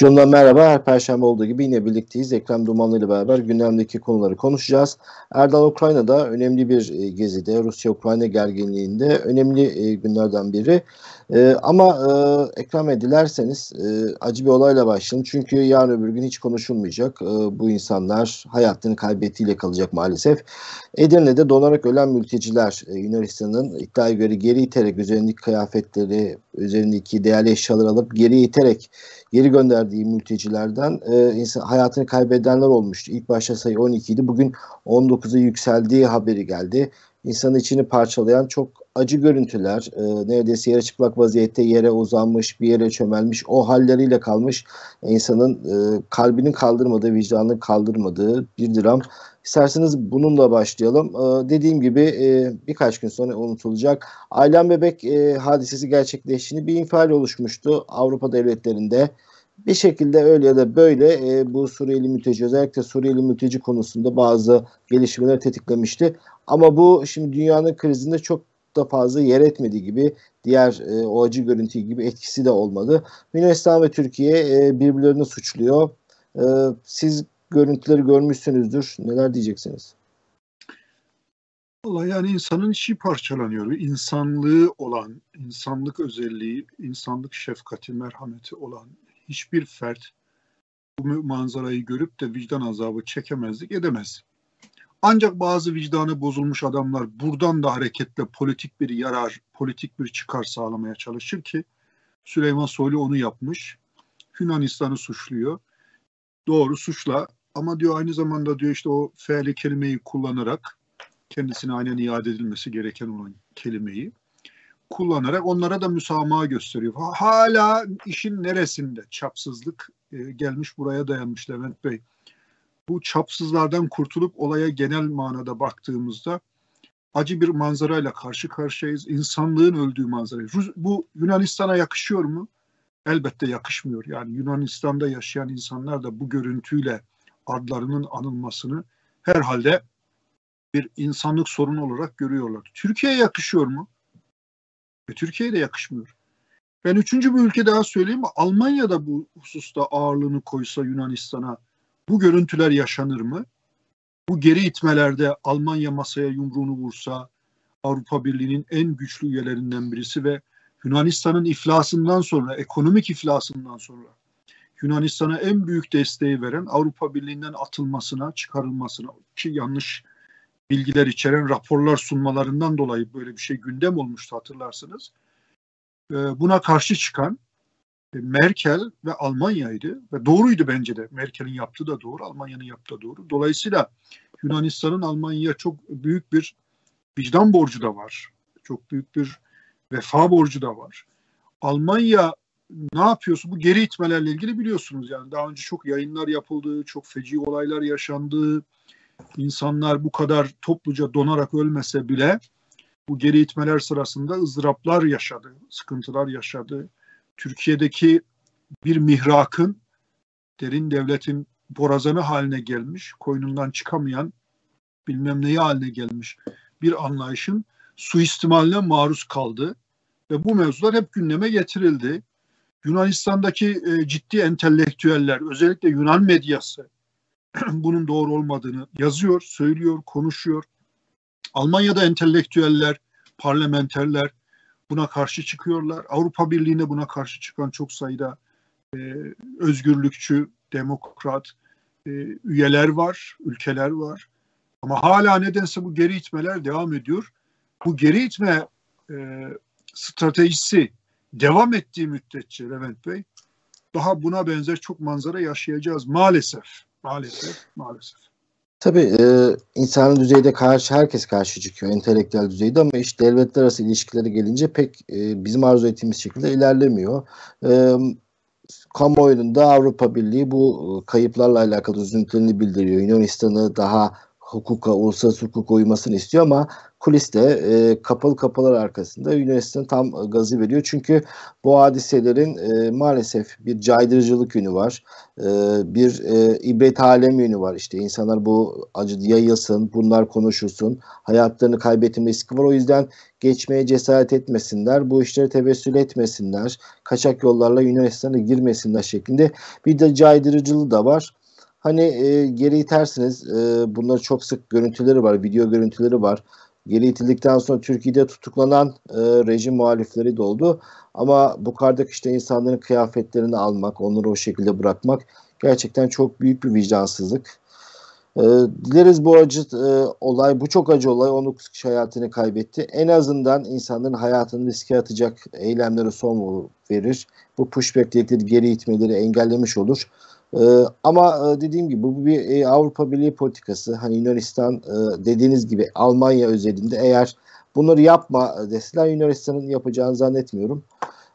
Yolundan merhaba. Her perşembe olduğu gibi yine birlikteyiz. Ekrem Dumanlı ile beraber gündemdeki konuları konuşacağız. Erdal Ukrayna'da önemli bir e, gezide, Rusya-Ukrayna gerginliğinde önemli e, günlerden biri. E, ama Ekrem Bey dilerseniz acı bir olayla başlayalım. Çünkü yarın öbür gün hiç konuşulmayacak. Bu insanlar hayatını kaybettiğiyle kalacak maalesef. Edirne'de donarak ölen mülteciler Yunanistan'ın iddiaya göre geri iterek üzerindeki kıyafetleri, üzerindeki değerli eşyaları alıp geri iterek geri gönderdiği mültecilerden e, insan, hayatını kaybedenler olmuştu. İlk başta sayı 12 idi. Bugün 19'a yükseldiği haberi geldi. İnsanın içini parçalayan çok acı görüntüler. E, neredeyse yarı çıplak vaziyette yere uzanmış, bir yere çömelmiş. O halleriyle kalmış insanın e, kalbinin kaldırmadığı, vicdanının kaldırmadığı bir dram. İsterseniz bununla başlayalım. Ee, dediğim gibi e, birkaç gün sonra unutulacak. Aylan Bebek e, hadisesi gerçekleştiğini bir infial oluşmuştu Avrupa devletlerinde. Bir şekilde öyle ya da böyle e, bu Suriyeli mülteci özellikle Suriyeli mülteci konusunda bazı gelişmeler tetiklemişti. Ama bu şimdi dünyanın krizinde çok da fazla yer etmediği gibi diğer e, o acı görüntü gibi etkisi de olmadı. Yunanistan ve Türkiye e, birbirlerini suçluyor. E, siz görüntüleri görmüşsünüzdür. Neler diyeceksiniz? Vallahi yani insanın içi parçalanıyor. İnsanlığı olan, insanlık özelliği, insanlık şefkati, merhameti olan hiçbir fert bu manzarayı görüp de vicdan azabı çekemezlik edemez. Ancak bazı vicdanı bozulmuş adamlar buradan da hareketle politik bir yarar, politik bir çıkar sağlamaya çalışır ki Süleyman Soylu onu yapmış. Yunanistan'ı suçluyor. Doğru suçla ama diyor aynı zamanda diyor işte o feali kelimeyi kullanarak kendisine aynen iade edilmesi gereken olan kelimeyi kullanarak onlara da müsamaha gösteriyor. Hala işin neresinde çapsızlık e, gelmiş buraya dayanmış Levent Bey. Bu çapsızlardan kurtulup olaya genel manada baktığımızda acı bir manzarayla karşı karşıyayız. İnsanlığın öldüğü manzara. Bu Yunanistan'a yakışıyor mu? Elbette yakışmıyor. Yani Yunanistan'da yaşayan insanlar da bu görüntüyle adlarının anılmasını herhalde bir insanlık sorunu olarak görüyorlar. Türkiye'ye yakışıyor mu? Ve Türkiye'ye de yakışmıyor. Ben üçüncü bir ülke daha söyleyeyim. Almanya'da bu hususta ağırlığını koysa Yunanistan'a bu görüntüler yaşanır mı? Bu geri itmelerde Almanya masaya yumruğunu vursa Avrupa Birliği'nin en güçlü üyelerinden birisi ve Yunanistan'ın iflasından sonra, ekonomik iflasından sonra Yunanistan'a en büyük desteği veren Avrupa Birliği'nden atılmasına, çıkarılmasına ki yanlış bilgiler içeren raporlar sunmalarından dolayı böyle bir şey gündem olmuştu hatırlarsınız. Ee, buna karşı çıkan e, Merkel ve Almanya'ydı ve doğruydu bence de. Merkel'in yaptığı da doğru, Almanya'nın yaptığı da doğru. Dolayısıyla Yunanistan'ın Almanya'ya çok büyük bir vicdan borcu da var. Çok büyük bir vefa borcu da var. Almanya ne yapıyorsun? Bu geri itmelerle ilgili biliyorsunuz yani daha önce çok yayınlar yapıldı, çok feci olaylar yaşandı. İnsanlar bu kadar topluca donarak ölmese bile bu geri itmeler sırasında ızdıraplar yaşadı, sıkıntılar yaşadı. Türkiye'deki bir mihrakın derin devletin borazanı haline gelmiş, koynundan çıkamayan bilmem neyi haline gelmiş bir anlayışın suistimaline maruz kaldı ve bu mevzular hep gündeme getirildi. Yunanistan'daki e, ciddi entelektüeller, özellikle Yunan medyası bunun doğru olmadığını yazıyor, söylüyor, konuşuyor. Almanya'da entelektüeller, parlamenterler buna karşı çıkıyorlar. Avrupa Birliği'ne buna karşı çıkan çok sayıda e, özgürlükçü, demokrat e, üyeler var, ülkeler var. Ama hala nedense bu geri itmeler devam ediyor. Bu geri itme e, stratejisi devam ettiği müddetçe Levent Bey daha buna benzer çok manzara yaşayacağız maalesef. Maalesef, maalesef. Tabii e, insan düzeyde karşı herkes karşı çıkıyor entelektüel düzeyde ama işte devletler arası ilişkileri gelince pek e, bizim arzu ettiğimiz şekilde ilerlemiyor. E, kamuoyunda Avrupa Birliği bu kayıplarla alakalı üzüntülerini bildiriyor. Yunanistan'ı daha hukuka, uluslararası hukuka uymasını istiyor ama kuliste e, kapalı kapılar arkasında Yunanistan tam gazı veriyor. Çünkü bu hadiselerin e, maalesef bir caydırıcılık yönü var. E, bir e, ibret alem yönü var. İşte insanlar bu acı yayılsın, bunlar konuşulsun. Hayatlarını kaybetme riski var. O yüzden geçmeye cesaret etmesinler. Bu işleri tevessül etmesinler. Kaçak yollarla Yunanistan'a girmesinler şeklinde bir de caydırıcılığı da var. Hani e, geri itersiniz. E, bunları çok sık görüntüleri var, video görüntüleri var. Geri itildikten sonra Türkiye'de tutuklanan e, rejim muhalifleri de oldu. Ama bu kardak işte insanların kıyafetlerini almak, onları o şekilde bırakmak gerçekten çok büyük bir vicdansızlık. E, dileriz bu acı e, olay, bu çok acı olay 19 kişi hayatını kaybetti. En azından insanların hayatını riske atacak eylemlere son verir. Bu pushback dedikleri geri itmeleri engellemiş olur. Ee, ama e, dediğim gibi bu bir e, Avrupa Birliği politikası. Hani Yunanistan e, dediğiniz gibi Almanya özelinde eğer bunları yapma deseler Yunanistan'ın yapacağını zannetmiyorum.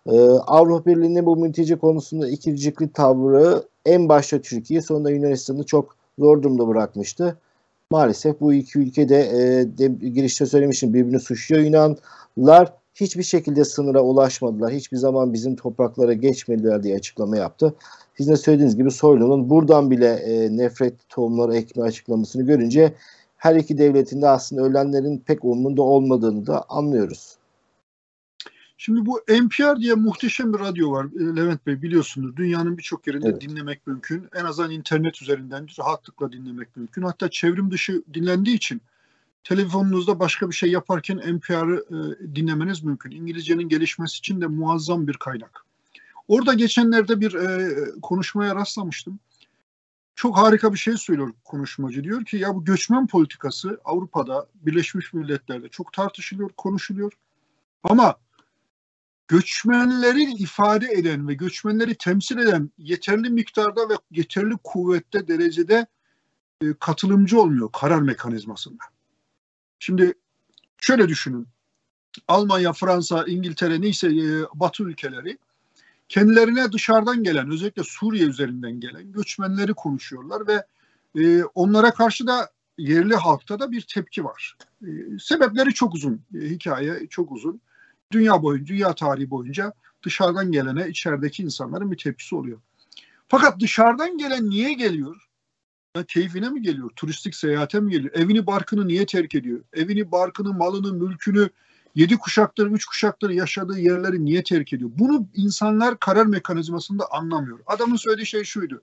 Ee, Avrupa Birliği'nin bu mülteci konusunda ikircikli tavrı en başta Türkiye sonunda Yunanistan'ı çok zor durumda bırakmıştı. Maalesef bu iki ülke de, e, de girişte söylemişim birbirini suçluyor. Yunanlar hiçbir şekilde sınıra ulaşmadılar. Hiçbir zaman bizim topraklara geçmediler diye açıklama yaptı. Sizin de söylediğiniz gibi Soylu'nun buradan bile e, nefret tohumları ekme açıklamasını görünce her iki devletin de aslında ölenlerin pek umurunda olmadığını da anlıyoruz. Şimdi bu NPR diye muhteşem bir radyo var e, Levent Bey biliyorsunuz. Dünyanın birçok yerinde evet. dinlemek mümkün. En azından internet üzerinden rahatlıkla dinlemek mümkün. Hatta çevrim dışı dinlendiği için telefonunuzda başka bir şey yaparken NPR'ı e, dinlemeniz mümkün. İngilizcenin gelişmesi için de muazzam bir kaynak. Orada geçenlerde bir e, konuşmaya rastlamıştım. Çok harika bir şey söylüyor konuşmacı. Diyor ki ya bu göçmen politikası Avrupa'da, Birleşmiş Milletler'de çok tartışılıyor, konuşuluyor. Ama göçmenleri ifade eden ve göçmenleri temsil eden yeterli miktarda ve yeterli kuvvette derecede e, katılımcı olmuyor karar mekanizmasında. Şimdi şöyle düşünün. Almanya, Fransa, İngiltere neyse e, Batı ülkeleri kendilerine dışarıdan gelen özellikle Suriye üzerinden gelen göçmenleri konuşuyorlar ve e, onlara karşı da yerli halkta da bir tepki var. E, sebepleri çok uzun. E, hikaye çok uzun. Dünya boyunca, dünya tarihi boyunca dışarıdan gelene içerideki insanların bir tepkisi oluyor. Fakat dışarıdan gelen niye geliyor? Keyfine mi geliyor? Turistik seyahate mi geliyor? Evini barkını niye terk ediyor? Evini, barkını, malını, mülkünü yedi kuşaktır, üç kuşaktır yaşadığı yerleri niye terk ediyor? Bunu insanlar karar mekanizmasında anlamıyor. Adamın söylediği şey şuydu.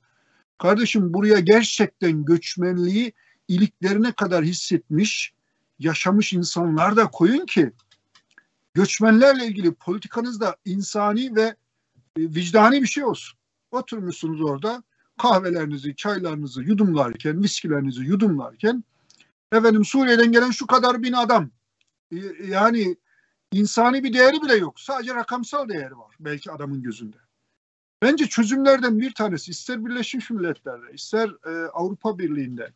Kardeşim buraya gerçekten göçmenliği iliklerine kadar hissetmiş, yaşamış insanlar da koyun ki göçmenlerle ilgili politikanızda insani ve e, vicdani bir şey olsun. Oturmuşsunuz orada kahvelerinizi, çaylarınızı yudumlarken, viskilerinizi yudumlarken efendim Suriye'den gelen şu kadar bin adam e, yani insani bir değeri bile yok. Sadece rakamsal değeri var belki adamın gözünde. Bence çözümlerden bir tanesi ister Birleşmiş Milletler'de ister e, Avrupa Birliği'nde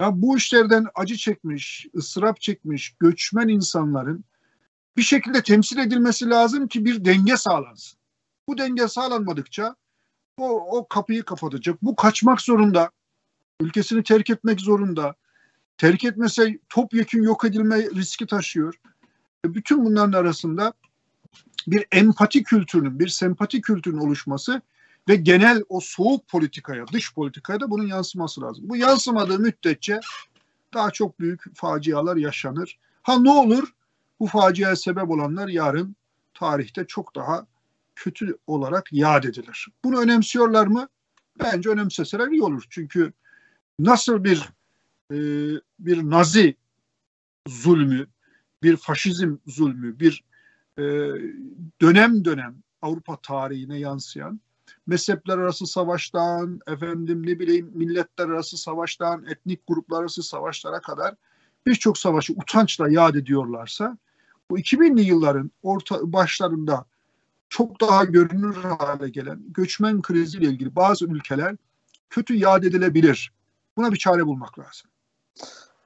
ya bu işlerden acı çekmiş, ıstırap çekmiş göçmen insanların bir şekilde temsil edilmesi lazım ki bir denge sağlansın. Bu denge sağlanmadıkça o, o kapıyı kapatacak. Bu kaçmak zorunda. Ülkesini terk etmek zorunda. Terk etmese topyekun yok edilme riski taşıyor. Bütün bunların arasında bir empati kültürünün, bir sempati kültürünün oluşması ve genel o soğuk politikaya, dış politikaya da bunun yansıması lazım. Bu yansımadığı müddetçe daha çok büyük facialar yaşanır. Ha ne olur? Bu faciaya sebep olanlar yarın tarihte çok daha kötü olarak yad edilir. Bunu önemsiyorlar mı? Bence önemseseler iyi olur. Çünkü nasıl bir e, bir nazi zulmü, bir faşizm zulmü, bir e, dönem dönem Avrupa tarihine yansıyan mezhepler arası savaştan, efendim ne bileyim milletler arası savaştan, etnik gruplar arası savaşlara kadar birçok savaşı utançla yad ediyorlarsa bu 2000'li yılların orta başlarında çok daha görünür hale gelen göçmen kriziyle ilgili bazı ülkeler kötü yad edilebilir. Buna bir çare bulmak lazım.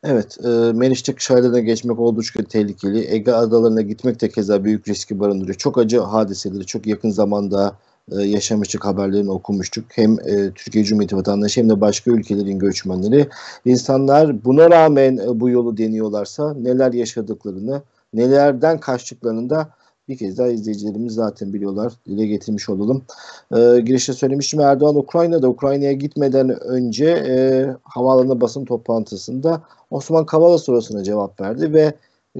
Evet, e, Meniştek Şahide'den geçmek oldukça tehlikeli. Ege adalarına gitmek de keza büyük riski barındırıyor. Çok acı hadiseleri çok yakın zamanda e, yaşamıştık, haberlerini okumuştuk. Hem e, Türkiye Cumhuriyeti vatandaşı hem de başka ülkelerin göçmenleri. İnsanlar buna rağmen e, bu yolu deniyorlarsa neler yaşadıklarını, nelerden kaçtıklarını da bir kez daha izleyicilerimiz zaten biliyorlar. Dile getirmiş olalım. E, girişte söylemiştim Erdoğan Ukrayna'da Ukrayna'ya gitmeden önce e, havaalanı basın toplantısında Osman Kavala sorusuna cevap verdi ve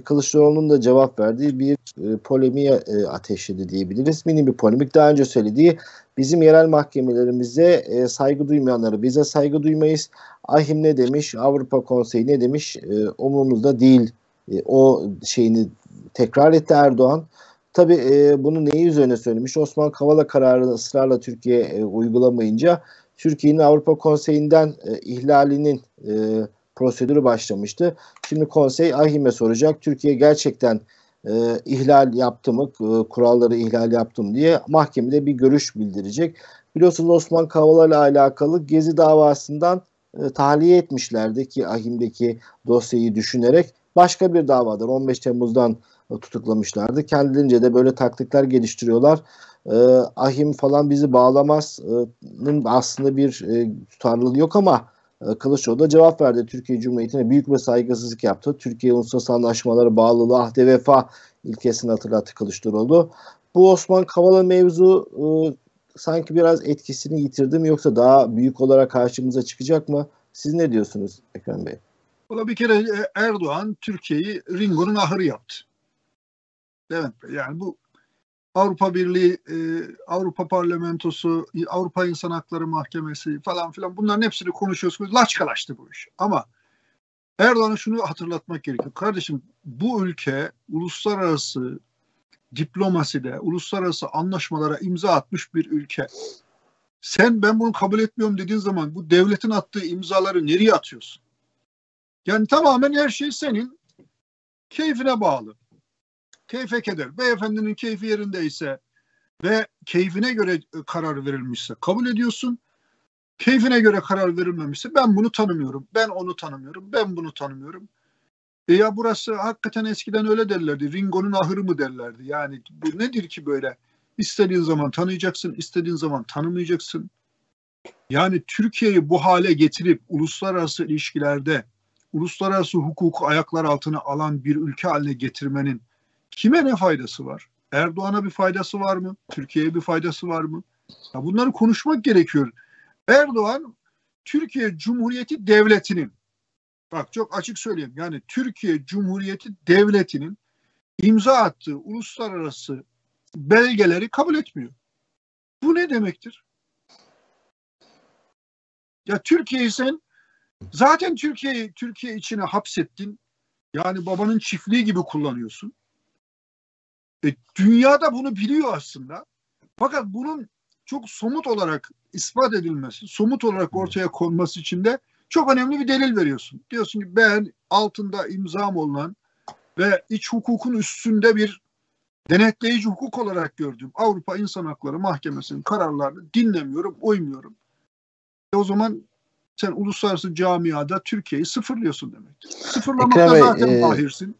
Kılıçdaroğlu'nun da cevap verdiği bir e, polemiğe e, ateşledi diyebiliriz. Mini bir polemik. Daha önce söylediği bizim yerel mahkemelerimize e, saygı duymayanları bize saygı duymayız. Ahim ne demiş? Avrupa Konseyi ne demiş? E, umurumuzda değil. E, o şeyini tekrar etti Erdoğan. Tabi e, bunu neyi üzerine söylemiş? Osman Kavala kararını ısrarla Türkiye e, uygulamayınca Türkiye'nin Avrupa Konseyi'nden e, ihlalinin e, prosedürü başlamıştı. Şimdi konsey ahime soracak. Türkiye gerçekten e, ihlal yaptı mı, e, kuralları ihlal yaptı mı diye mahkemede bir görüş bildirecek. Biliyorsunuz Osman Kavala ile alakalı Gezi davasından e, tahliye etmişlerdi ki ahimdeki dosyayı düşünerek başka bir davadır. 15 Temmuz'dan tutuklamışlardı. Kendilerince de böyle taktikler geliştiriyorlar. E, ahim falan bizi bağlamaz'ın aslında bir e, tutarlılığı yok ama e, Kılıçdaroğlu da cevap verdi. Türkiye Cumhuriyeti'ne büyük bir saygısızlık yaptı. Türkiye uluslararası anlaşmaları bağlılığı, ahde vefa ilkesini hatırlattı Kılıçdaroğlu. Bu Osman Kavala mevzu e, sanki biraz etkisini yitirdi mi yoksa daha büyük olarak karşımıza çıkacak mı? Siz ne diyorsunuz Ekrem Bey? Valla bir kere e, Erdoğan Türkiye'yi Ringo'nun ahırı yaptı. Evet yani bu Avrupa Birliği, e, Avrupa Parlamentosu, Avrupa İnsan Hakları Mahkemesi falan filan bunların hepsini konuşuyoruz. Laçkalaştı bu iş. Ama Erdoğan'a şunu hatırlatmak gerekiyor. Kardeşim bu ülke uluslararası diplomaside, uluslararası anlaşmalara imza atmış bir ülke. Sen ben bunu kabul etmiyorum dediğin zaman bu devletin attığı imzaları nereye atıyorsun? Yani tamamen her şey senin keyfine bağlı keyfe keder. Beyefendinin keyfi yerindeyse ve keyfine göre e, karar verilmişse kabul ediyorsun. Keyfine göre karar verilmemişse ben bunu tanımıyorum, ben onu tanımıyorum, ben bunu tanımıyorum. E ya burası hakikaten eskiden öyle derlerdi. Ringo'nun ahırı mı derlerdi. Yani bu nedir ki böyle? İstediğin zaman tanıyacaksın, istediğin zaman tanımayacaksın. Yani Türkiye'yi bu hale getirip uluslararası ilişkilerde uluslararası hukuku ayaklar altına alan bir ülke haline getirmenin Kime ne faydası var? Erdoğan'a bir faydası var mı? Türkiye'ye bir faydası var mı? Ya bunları konuşmak gerekiyor. Erdoğan Türkiye Cumhuriyeti Devleti'nin bak çok açık söyleyeyim yani Türkiye Cumhuriyeti Devleti'nin imza attığı uluslararası belgeleri kabul etmiyor. Bu ne demektir? Ya Türkiye'yi sen zaten Türkiye'yi Türkiye içine hapsettin. Yani babanın çiftliği gibi kullanıyorsun. E, dünyada bunu biliyor aslında. Fakat bunun çok somut olarak ispat edilmesi, somut olarak ortaya konması için de çok önemli bir delil veriyorsun. Diyorsun ki ben altında imzam olan ve iç hukukun üstünde bir denetleyici hukuk olarak gördüğüm Avrupa İnsan Hakları Mahkemesi'nin kararlarını dinlemiyorum, uymuyorum. E o zaman sen uluslararası camiada Türkiye'yi sıfırlıyorsun demektir. Sıfırlamakta zaten e, mahirsin.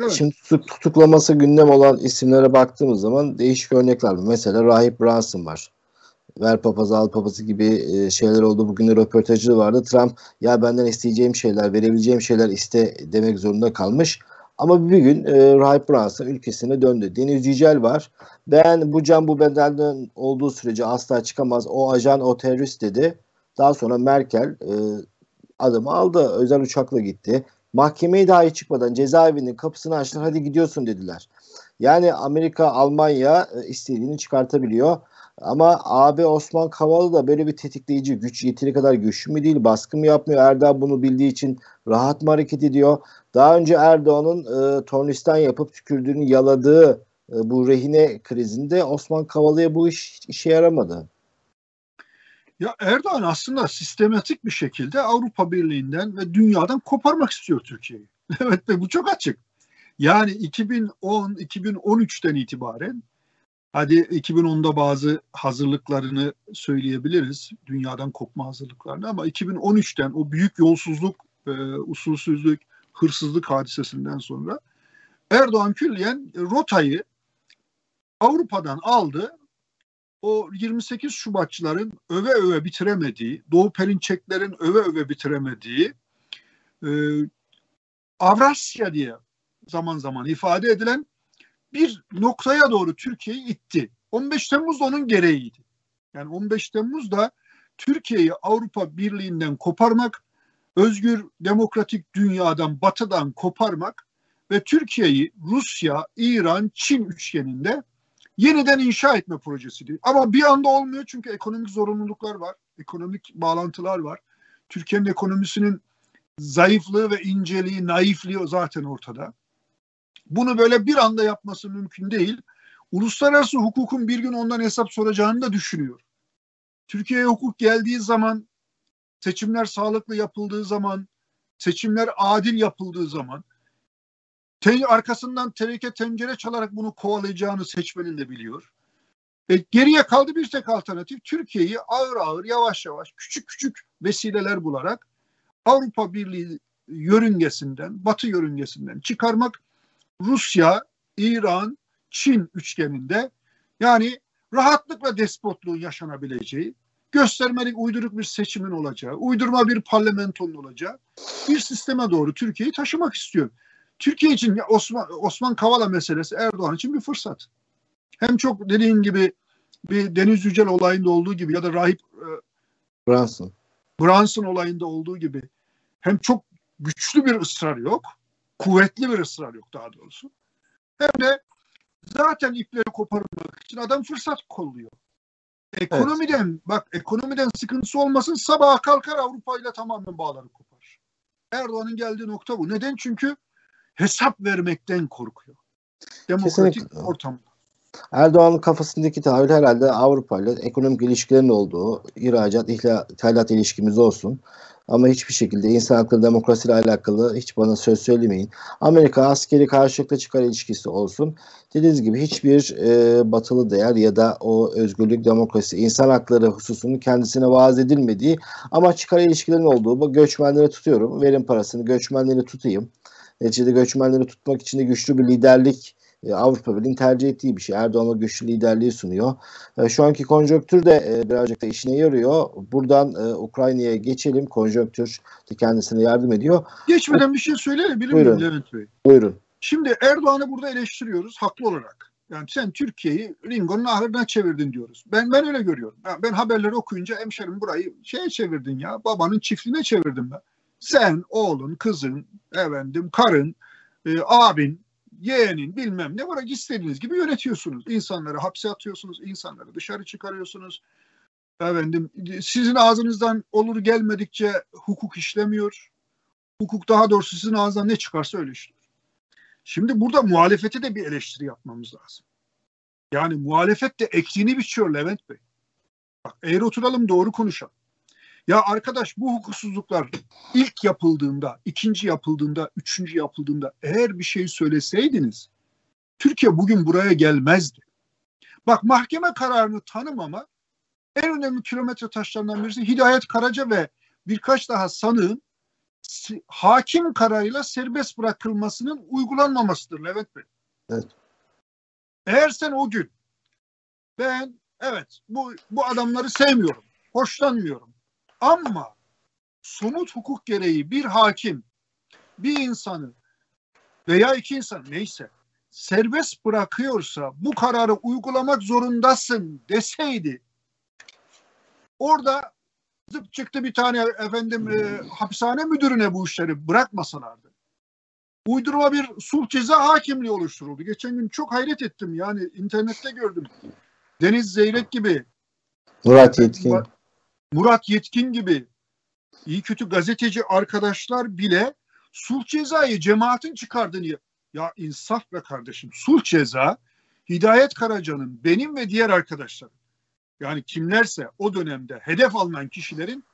Evet. Şimdi tutuklaması gündem olan isimlere baktığımız zaman değişik örnekler var. Mesela Rahip Brunson var. Ver papazı al papazı gibi e, şeyler oldu. Bugün de röportajı vardı. Trump ya benden isteyeceğim şeyler, verebileceğim şeyler iste demek zorunda kalmış. Ama bir gün e, Rahip Brunson ülkesine döndü. Deniz Yücel var. Ben bu can bu bedelden olduğu sürece asla çıkamaz. O ajan, o terörist dedi. Daha sonra Merkel e, adımı aldı. Özel uçakla gitti. Mahkemeye dahi çıkmadan cezaevinin kapısını açtılar hadi gidiyorsun dediler. Yani Amerika, Almanya e, istediğini çıkartabiliyor. Ama abi Osman Kavala da böyle bir tetikleyici güç yeteri kadar güçlü mü değil baskı mı yapmıyor Erdoğan bunu bildiği için rahat mı hareket ediyor daha önce Erdoğan'ın e, tornistan yapıp tükürdüğünü yaladığı e, bu rehine krizinde Osman Kavala'ya bu iş işe yaramadı. Ya Erdoğan aslında sistematik bir şekilde Avrupa Birliği'nden ve dünyadan koparmak istiyor Türkiye'yi. evet ve bu çok açık. Yani 2010-2013'ten itibaren hadi 2010'da bazı hazırlıklarını söyleyebiliriz. Dünyadan kopma hazırlıklarını ama 2013'ten o büyük yolsuzluk, e, usulsüzlük, hırsızlık hadisesinden sonra Erdoğan külliyen rotayı Avrupa'dan aldı o 28 Şubatçıların öve öve bitiremediği, Doğu Perinçeklerin öve öve bitiremediği e, Avrasya diye zaman zaman ifade edilen bir noktaya doğru Türkiye'yi itti. 15 Temmuz da onun gereğiydi. Yani 15 Temmuz da Türkiye'yi Avrupa Birliği'nden koparmak, özgür demokratik dünyadan, batıdan koparmak ve Türkiye'yi Rusya, İran, Çin üçgeninde yeniden inşa etme projesiydi. Ama bir anda olmuyor çünkü ekonomik zorunluluklar var, ekonomik bağlantılar var. Türkiye'nin ekonomisinin zayıflığı ve inceliği, naifliği zaten ortada. Bunu böyle bir anda yapması mümkün değil. Uluslararası hukukun bir gün ondan hesap soracağını da düşünüyor. Türkiye'ye hukuk geldiği zaman, seçimler sağlıklı yapıldığı zaman, seçimler adil yapıldığı zaman, te arkasından teneke tencere çalarak bunu kovalayacağını seçmenin de biliyor. E, geriye kaldı bir tek alternatif. Türkiye'yi ağır ağır, yavaş yavaş, küçük küçük vesileler bularak Avrupa Birliği yörüngesinden, Batı yörüngesinden çıkarmak Rusya, İran, Çin üçgeninde yani rahatlıkla despotluğun yaşanabileceği, göstermelik uyduruk bir seçimin olacağı, uydurma bir parlamentonun olacağı bir sisteme doğru Türkiye'yi taşımak istiyor. Türkiye için Osman, Osman Kavala meselesi Erdoğan için bir fırsat. Hem çok dediğin gibi bir Deniz Yücel olayında olduğu gibi ya da Rahip e, Brunson. Brunson olayında olduğu gibi hem çok güçlü bir ısrar yok, kuvvetli bir ısrar yok daha doğrusu. Hem de zaten ipleri koparmak için adam fırsat kolluyor. Ekonomiden evet. bak ekonomiden sıkıntısı olmasın sabaha kalkar Avrupa ile tamamen bağları kopar. Erdoğan'ın geldiği nokta bu. Neden? Çünkü hesap vermekten korkuyor. Demokratik Kesinlikle. ortam. Erdoğan'ın kafasındaki tahayyül herhalde Avrupa ile ekonomik ilişkilerin olduğu, ihracat, ithalat ilişkimiz olsun. Ama hiçbir şekilde insan hakları demokrasiyle alakalı hiç bana söz söylemeyin. Amerika askeri karşılıklı çıkar ilişkisi olsun. Dediğiniz gibi hiçbir e, batılı değer ya da o özgürlük, demokrasi, insan hakları hususunun kendisine vaaz edilmediği ama çıkar ilişkilerin olduğu. Bu göçmenleri tutuyorum. Verin parasını göçmenleri tutayım. Neticede göçmenleri tutmak için de güçlü bir liderlik e, Avrupa Birliği'nin tercih ettiği bir şey. Erdoğan'a güçlü liderliği sunuyor. E, şu anki konjonktür de e, birazcık da işine yarıyor. Buradan Ukrayna'ya geçelim. Konjonktür de kendisine yardım ediyor. Geçmeden bir şey söyleyebilir miyim Levent Bey? Buyurun. Şimdi Erdoğan'ı burada eleştiriyoruz haklı olarak. Yani sen Türkiye'yi Ringo'nun ahırına çevirdin diyoruz. Ben ben öyle görüyorum. Ben haberleri okuyunca hemşerim burayı şeye çevirdin ya. Babanın çiftliğine çevirdim ben. Sen, oğlun, kızın, efendim, karın, e, abin, yeğenin bilmem ne var istediğiniz gibi yönetiyorsunuz. İnsanları hapse atıyorsunuz, insanları dışarı çıkarıyorsunuz. Efendim, sizin ağzınızdan olur gelmedikçe hukuk işlemiyor. Hukuk daha doğrusu sizin ağzından ne çıkarsa öyle işliyor. Şimdi burada muhalefete de bir eleştiri yapmamız lazım. Yani muhalefet de ektiğini biçiyor Levent Bey. Bak eğer oturalım doğru konuşalım. Ya arkadaş bu hukuksuzluklar ilk yapıldığında, ikinci yapıldığında, üçüncü yapıldığında eğer bir şey söyleseydiniz Türkiye bugün buraya gelmezdi. Bak mahkeme kararını tanımama en önemli kilometre taşlarından birisi Hidayet Karaca ve birkaç daha sanığın hakim kararıyla serbest bırakılmasının uygulanmamasıdır Levent Bey. Evet. Eğer sen o gün ben evet bu bu adamları sevmiyorum, hoşlanmıyorum. Ama somut hukuk gereği bir hakim bir insanı veya iki insan neyse serbest bırakıyorsa bu kararı uygulamak zorundasın deseydi orada zıp çıktı bir tane efendim e, hapishane müdürüne bu işleri bırakmasalardı. Uydurma bir sulh ceza hakimliği oluşturuldu. Geçen gün çok hayret ettim yani internette gördüm. Deniz Zeyrek gibi Murat Yetkin Murat Yetkin gibi iyi kötü gazeteci arkadaşlar bile sulh cezayı cemaatin çıkardığını ya insaf be kardeşim sulh ceza Hidayet Karaca'nın benim ve diğer arkadaşlarım yani kimlerse o dönemde hedef alınan kişilerin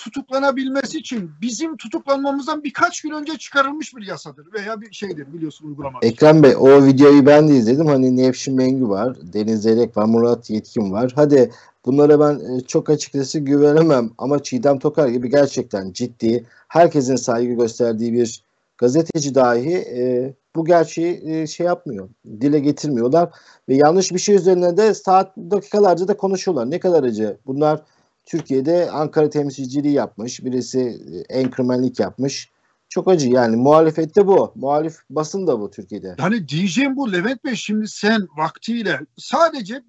tutuklanabilmesi için bizim tutuklanmamızdan birkaç gün önce çıkarılmış bir yasadır veya bir şeydir biliyorsun uygulamak. Ekrem Bey o videoyu ben de izledim. Hani Nevşin Mengü var, Deniz Zelek var, Murat Yetkin var. Hadi bunlara ben e, çok açıkçası güvenemem ama Çiğdem Tokar gibi gerçekten ciddi, herkesin saygı gösterdiği bir gazeteci dahi e, bu gerçeği e, şey yapmıyor. Dile getirmiyorlar ve yanlış bir şey üzerine de saat dakikalarca da konuşuyorlar. Ne kadar acı. Bunlar Türkiye'de Ankara temsilciliği yapmış. Birisi e, enkırmenlik yapmış. Çok acı yani muhalefette bu. Muhalif basın da bu Türkiye'de. Yani diyeceğim bu Levent Bey şimdi sen vaktiyle sadece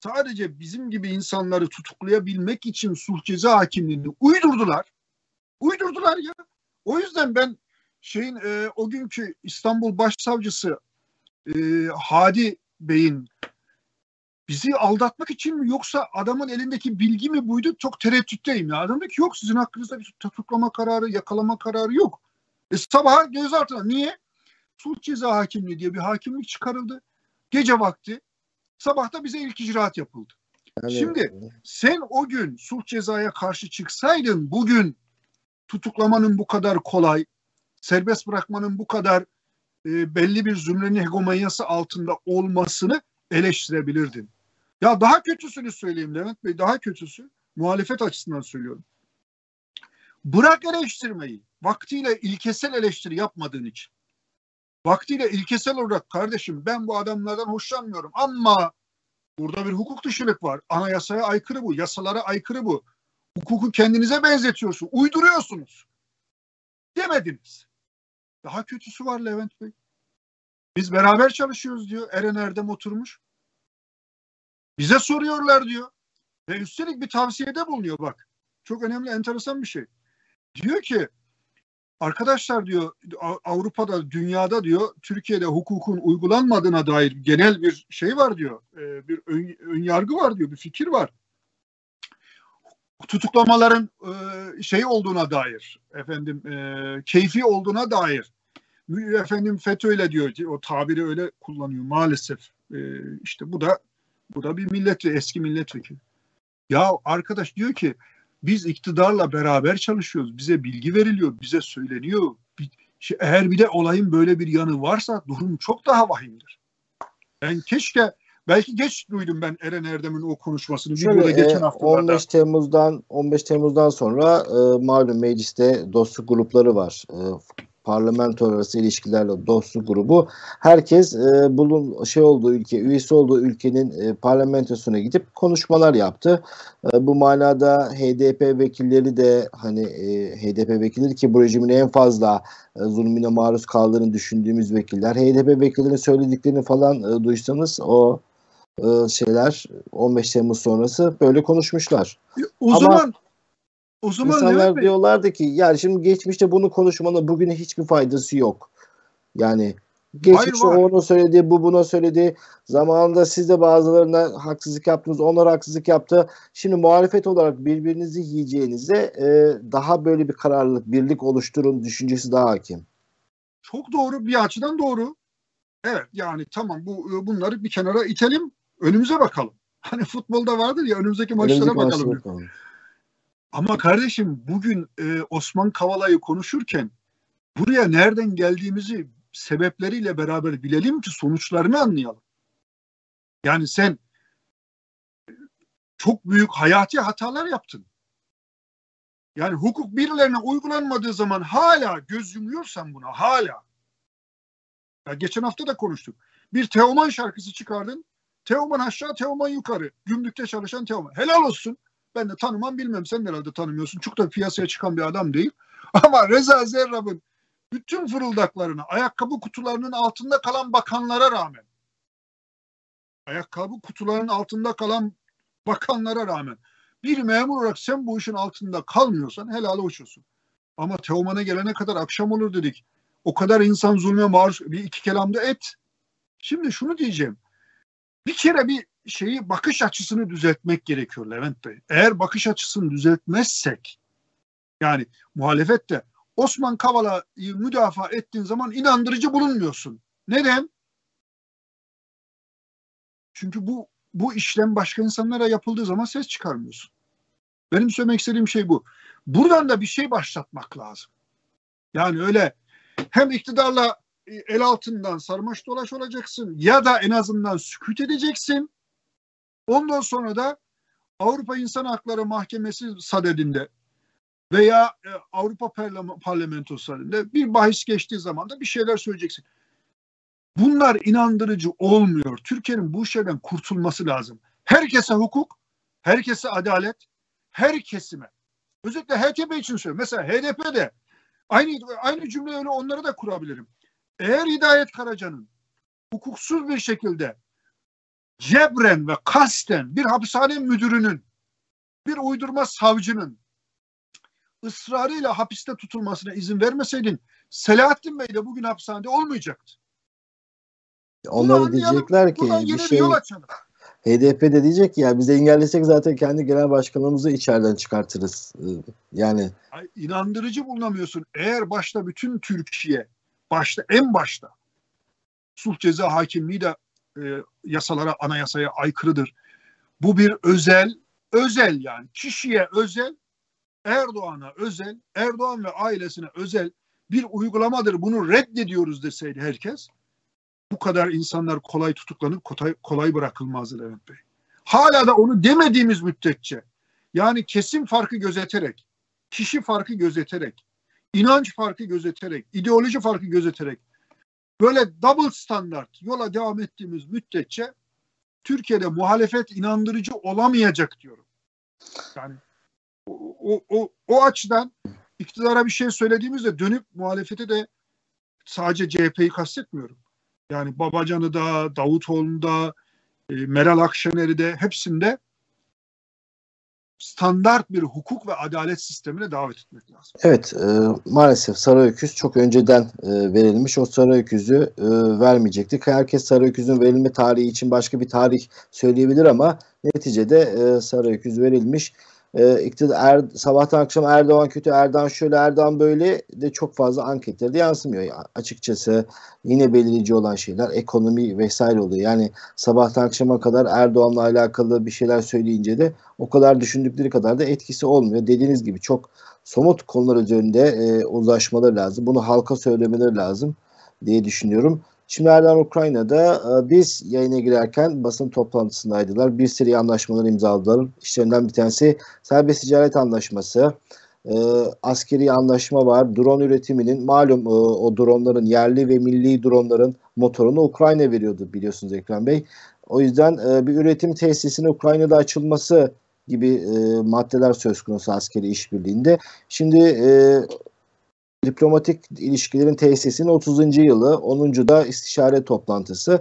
sadece bizim gibi insanları tutuklayabilmek için sulh ceza hakimliğini uydurdular. Uydurdular ya. O yüzden ben şeyin e, o günkü İstanbul Başsavcısı e, Hadi Bey'in bizi aldatmak için mi yoksa adamın elindeki bilgi mi buydu? Çok tereddütteyim ya. Adam ki yok sizin hakkınızda bir tutuklama kararı, yakalama kararı yok. E sabah gözaltına. Niye? Sulh ceza hakimliği diye bir hakimlik çıkarıldı. Gece vakti. Sabahta bize ilk icraat yapıldı. Yani, Şimdi sen o gün sulh cezaya karşı çıksaydın bugün tutuklamanın bu kadar kolay, serbest bırakmanın bu kadar e, belli bir zümrenin hegemonyası altında olmasını eleştirebilirdin. Ya daha kötüsünü söyleyeyim Levent Bey, daha kötüsü muhalefet açısından söylüyorum. Bırak eleştirmeyi, vaktiyle ilkesel eleştiri yapmadığın için. Vaktiyle ilkesel olarak kardeşim ben bu adamlardan hoşlanmıyorum ama burada bir hukuk dışılık var. Anayasaya aykırı bu, yasalara aykırı bu. Hukuku kendinize benzetiyorsun, uyduruyorsunuz. Demediniz. Daha kötüsü var Levent Bey. Biz beraber çalışıyoruz diyor. Eren Erdem oturmuş. Bize soruyorlar diyor. Ve üstelik bir tavsiyede bulunuyor bak. Çok önemli, enteresan bir şey. Diyor ki arkadaşlar diyor Avrupa'da, dünyada diyor Türkiye'de hukukun uygulanmadığına dair genel bir şey var diyor. E, bir ön, ön yargı var diyor, bir fikir var. Tutuklamaların e, şey olduğuna dair, efendim e, keyfi olduğuna dair efendim FETÖ'yle diyor o tabiri öyle kullanıyor maalesef. E, işte bu da bu da bir milletvekili, eski milletvekili. Ya arkadaş diyor ki biz iktidarla beraber çalışıyoruz. Bize bilgi veriliyor, bize söyleniyor. Eğer bir de olayın böyle bir yanı varsa durum çok daha vahimdir. Ben keşke belki geç duydum ben Eren Erdem'in o konuşmasını. Şöyle, geçen haftalarda. 15 Temmuz'dan 15 Temmuz'dan sonra e, malum mecliste dostluk grupları var. E, parlamento arası ilişkilerle dostluk grubu herkes e, bulun şey olduğu ülke üyesi olduğu ülkenin e, parlamentosuna gidip konuşmalar yaptı. E, bu manada HDP vekilleri de hani e, HDP vekilleri ki bu rejimin en fazla e, zulmüne maruz kaldığını düşündüğümüz vekiller. HDP vekillerinin söylediklerini falan e, duysanız o e, şeyler 15 Temmuz sonrası böyle konuşmuşlar. O Ama, zaman o zaman İnsanlar diyorlardı ki yani şimdi geçmişte bunu konuşmanın bugüne hiçbir faydası yok. Yani geçmişte o onu söyledi, bu buna söyledi. Zamanında siz de bazılarına haksızlık yaptınız, onlar haksızlık yaptı. Şimdi muhalefet olarak birbirinizi yiyeceğinize e, daha böyle bir kararlılık, birlik oluşturun düşüncesi daha hakim. Çok doğru, bir açıdan doğru. Evet yani tamam bu bunları bir kenara itelim, önümüze bakalım. Hani futbolda vardır ya önümüzdeki maçlara önümüzdeki bakalım. bakalım. Ama kardeşim bugün e, Osman Kavala'yı konuşurken buraya nereden geldiğimizi sebepleriyle beraber bilelim ki sonuçlarını anlayalım. Yani sen çok büyük hayati hatalar yaptın. Yani hukuk birilerine uygulanmadığı zaman hala göz yumuyorsan buna hala. Ya geçen hafta da konuştuk. Bir Teoman şarkısı çıkardın. Teoman aşağı, Teoman yukarı. Gümrükte çalışan Teoman. Helal olsun. Ben de tanımam bilmem. Sen de herhalde tanımıyorsun. Çok da piyasaya çıkan bir adam değil. Ama Reza Zerrab'ın bütün fırıldaklarını ayakkabı kutularının altında kalan bakanlara rağmen ayakkabı kutularının altında kalan bakanlara rağmen bir memur olarak sen bu işin altında kalmıyorsan helal hoş Ama Teoman'a gelene kadar akşam olur dedik. O kadar insan zulme maruz bir iki kelamda et. Şimdi şunu diyeceğim. Bir kere bir şeyi bakış açısını düzeltmek gerekiyor Levent Bey. Eğer bakış açısını düzeltmezsek yani muhalefette Osman Kavala'yı müdafaa ettiğin zaman inandırıcı bulunmuyorsun. Neden? Çünkü bu bu işlem başka insanlara yapıldığı zaman ses çıkarmıyorsun. Benim söylemek istediğim şey bu. Buradan da bir şey başlatmak lazım. Yani öyle hem iktidarla el altından sarmaş dolaş olacaksın ya da en azından sükut edeceksin Ondan sonra da Avrupa İnsan Hakları Mahkemesi sadedinde veya e, Avrupa Parlamentosu sadedinde bir bahis geçtiği zaman da bir şeyler söyleyeceksin. Bunlar inandırıcı olmuyor. Türkiye'nin bu şeyden kurtulması lazım. Herkese hukuk, herkese adalet, her kesime. Özellikle HDP için söylüyorum. Mesela HDP'de aynı aynı cümleyi öyle onları da kurabilirim. Eğer Hidayet Karaca'nın hukuksuz bir şekilde cebren ve kasten bir hapishane müdürünün, bir uydurma savcının ısrarıyla hapiste tutulmasına izin vermeseydin Selahattin Bey de bugün hapishanede olmayacaktı. Bunu anlayalım, diyecekler ki bir şey. HDP de diyecek ki ya biz engellesek zaten kendi genel başkanımızı içeriden çıkartırız. Ee, Yani Ay, inandırıcı bulunamıyorsun. Eğer başta bütün Türkiye, başta en başta sulh ceza hakimliği de e, yasalara, anayasaya aykırıdır. Bu bir özel, özel yani kişiye özel, Erdoğan'a özel, Erdoğan ve ailesine özel bir uygulamadır. Bunu reddediyoruz deseydi herkes, bu kadar insanlar kolay tutuklanıp kolay, kolay bırakılmazdı Levent Bey. Hala da onu demediğimiz müddetçe, yani kesim farkı gözeterek, kişi farkı gözeterek, inanç farkı gözeterek, ideoloji farkı gözeterek böyle double standart yola devam ettiğimiz müddetçe Türkiye'de muhalefet inandırıcı olamayacak diyorum. Yani o, o, o, açıdan iktidara bir şey söylediğimizde dönüp muhalefete de sadece CHP'yi kastetmiyorum. Yani Babacan'ı da, Davutoğlu'nu da, e, Meral Akşener'i de hepsinde standart bir hukuk ve adalet sistemine davet etmek lazım. evet e, maalesef sarı öküz çok önceden e, verilmiş. O sarı öküzü e, vermeyecektik. Herkes sarı öküzün verilme tarihi için başka bir tarih söyleyebilir ama neticede e, sarı öküz verilmiş. E, iktidar, er, sabahtan akşam Erdoğan kötü, Erdoğan şöyle, Erdoğan böyle de çok fazla anketlerde yansımıyor. Ya, açıkçası yine belirleyici olan şeyler ekonomi vesaire oluyor. Yani sabahtan akşama kadar Erdoğan'la alakalı bir şeyler söyleyince de o kadar düşündükleri kadar da etkisi olmuyor. Dediğiniz gibi çok somut konular üzerinde e, uzlaşmaları lazım. Bunu halka söylemeleri lazım diye düşünüyorum. Şimdi Erdoğan Ukrayna'da e, biz yayına girerken basın toplantısındaydılar. Bir seri anlaşmalar imzaladılar. İşlerinden bir tanesi serbest ticaret anlaşması. E, askeri anlaşma var. Drone üretiminin malum e, o dronların yerli ve milli dronların motorunu Ukrayna veriyordu biliyorsunuz Ekrem Bey. O yüzden bir üretim tesisinin Ukrayna'da açılması gibi e, maddeler söz konusu askeri işbirliğinde. Şimdi e, diplomatik ilişkilerin tesisinin 30. yılı, 10. da istişare toplantısı.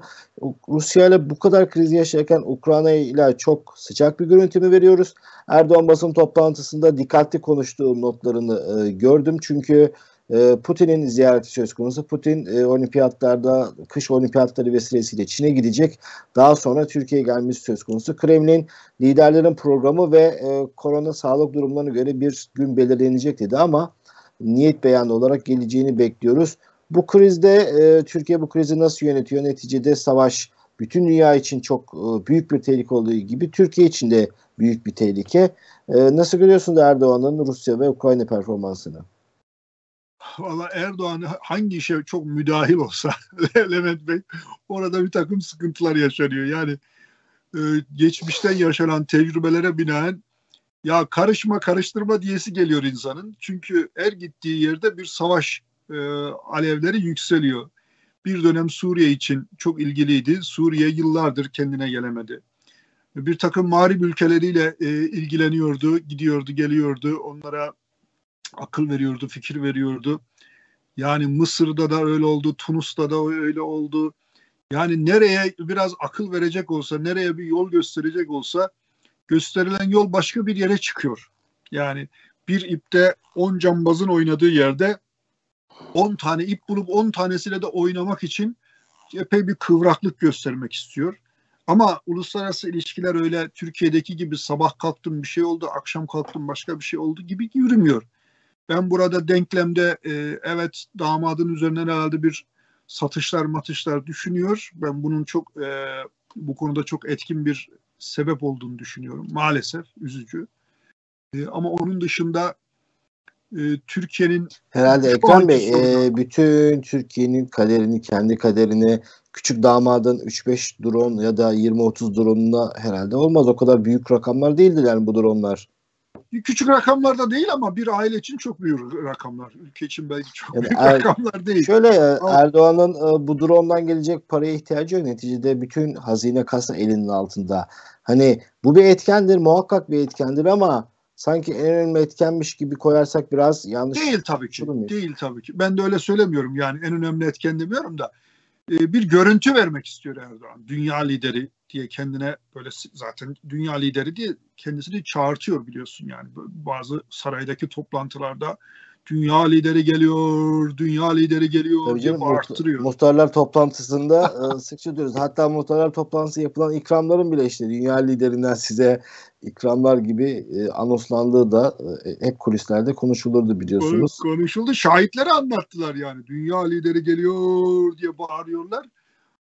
Rusya ile bu kadar kriz yaşarken Ukrayna ile çok sıcak bir görüntü mü veriyoruz? Erdoğan basın toplantısında dikkatli konuştuğu notlarını e, gördüm. Çünkü e, Putin'in ziyareti söz konusu. Putin e, olimpiyatlarda, kış olimpiyatları vesilesiyle Çin'e gidecek. Daha sonra Türkiye'ye gelmesi söz konusu. Kremlin liderlerin programı ve e, korona sağlık durumlarına göre bir gün belirlenecek dedi ama niyet beyanı olarak geleceğini bekliyoruz. Bu krizde e, Türkiye bu krizi nasıl yönetiyor? Neticede savaş bütün dünya için çok e, büyük bir tehlike olduğu gibi Türkiye için de büyük bir tehlike. E, nasıl görüyorsunuz Erdoğan'ın Rusya ve Ukrayna performansını? Valla Erdoğan hangi işe çok müdahil olsa Levent Bey orada bir takım sıkıntılar yaşanıyor. Yani e, geçmişten yaşanan tecrübelere binaen ya karışma karıştırma diyesi geliyor insanın. Çünkü her gittiği yerde bir savaş e, alevleri yükseliyor. Bir dönem Suriye için çok ilgiliydi. Suriye yıllardır kendine gelemedi. Bir takım mağrip ülkeleriyle e, ilgileniyordu, gidiyordu, geliyordu. Onlara akıl veriyordu, fikir veriyordu. Yani Mısır'da da öyle oldu, Tunus'ta da öyle oldu. Yani nereye biraz akıl verecek olsa, nereye bir yol gösterecek olsa gösterilen yol başka bir yere çıkıyor. Yani bir ipte 10 cambazın oynadığı yerde 10 tane ip bulup 10 tanesiyle de oynamak için epey bir kıvraklık göstermek istiyor. Ama uluslararası ilişkiler öyle Türkiye'deki gibi sabah kalktım bir şey oldu, akşam kalktım başka bir şey oldu gibi yürümüyor. Ben burada denklemde e, evet damadın üzerinden herhalde bir satışlar matışlar düşünüyor. Ben bunun çok e, bu konuda çok etkin bir sebep olduğunu düşünüyorum. Maalesef üzücü. E, ama onun dışında e, Türkiye'nin herhalde Ekrem Bey e, bütün Türkiye'nin kaderini kendi kaderini küçük damadın 3-5 drone ya da 20-30 drone'una herhalde olmaz. O kadar büyük rakamlar değildir yani bu dronlar. Küçük rakamlar da değil ama bir aile için çok büyük rakamlar. Ülke için belki çok Yani büyük er- rakamlar değil. Şöyle e, Ama- Erdoğan'ın e, bu drondan gelecek paraya ihtiyacı yok. Neticede bütün hazine kasa elinin altında. Hani bu bir etkendir, muhakkak bir etkendir ama sanki en önemli etkenmiş gibi koyarsak biraz yanlış. Değil tabii ki. Değil tabii ki. Ben de öyle söylemiyorum yani en önemli etken demiyorum da e, bir görüntü vermek istiyor Erdoğan. Dünya lideri diye kendine böyle zaten dünya lideri diye kendisini çağırtıyor biliyorsun yani. Bazı saraydaki toplantılarda dünya lideri geliyor, dünya lideri geliyor Tabii diye canım, bağırttırıyor. muhtarlar toplantısında e, sıkça diyoruz. Hatta muhtarlar toplantısı yapılan ikramların bile işte dünya liderinden size ikramlar gibi e, anonslandığı da e, hep kulislerde konuşulurdu biliyorsunuz. Konuşuldu. Şahitleri anlattılar yani. Dünya lideri geliyor diye bağırıyorlar.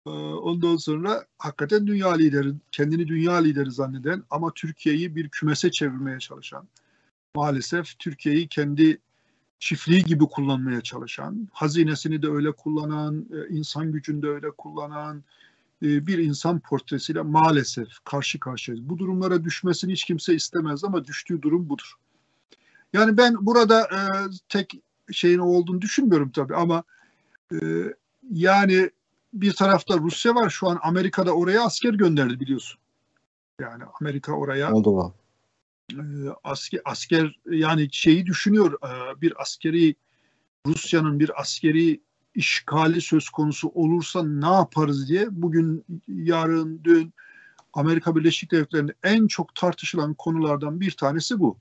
Ee, Ondan sonra hakikaten dünya lideri, kendini dünya lideri zanneden ama Türkiye'yi bir kümese çevirmeye çalışan, maalesef Türkiye'yi kendi çiftliği gibi kullanmaya çalışan, hazinesini de öyle kullanan, e, insan gücünü de öyle kullanan e, bir insan portresiyle maalesef karşı karşıyayız. Bu durumlara düşmesini hiç kimse istemez ama düştüğü durum budur. Yani ben burada e, tek şeyin olduğunu düşünmüyorum tabii ama yani bir tarafta Rusya var şu an Amerika'da oraya asker gönderdi biliyorsun. Yani Amerika oraya e, asker, asker yani şeyi düşünüyor e, bir askeri Rusya'nın bir askeri işgali söz konusu olursa ne yaparız diye bugün yarın dün Amerika Birleşik Devletleri'nde en çok tartışılan konulardan bir tanesi bu.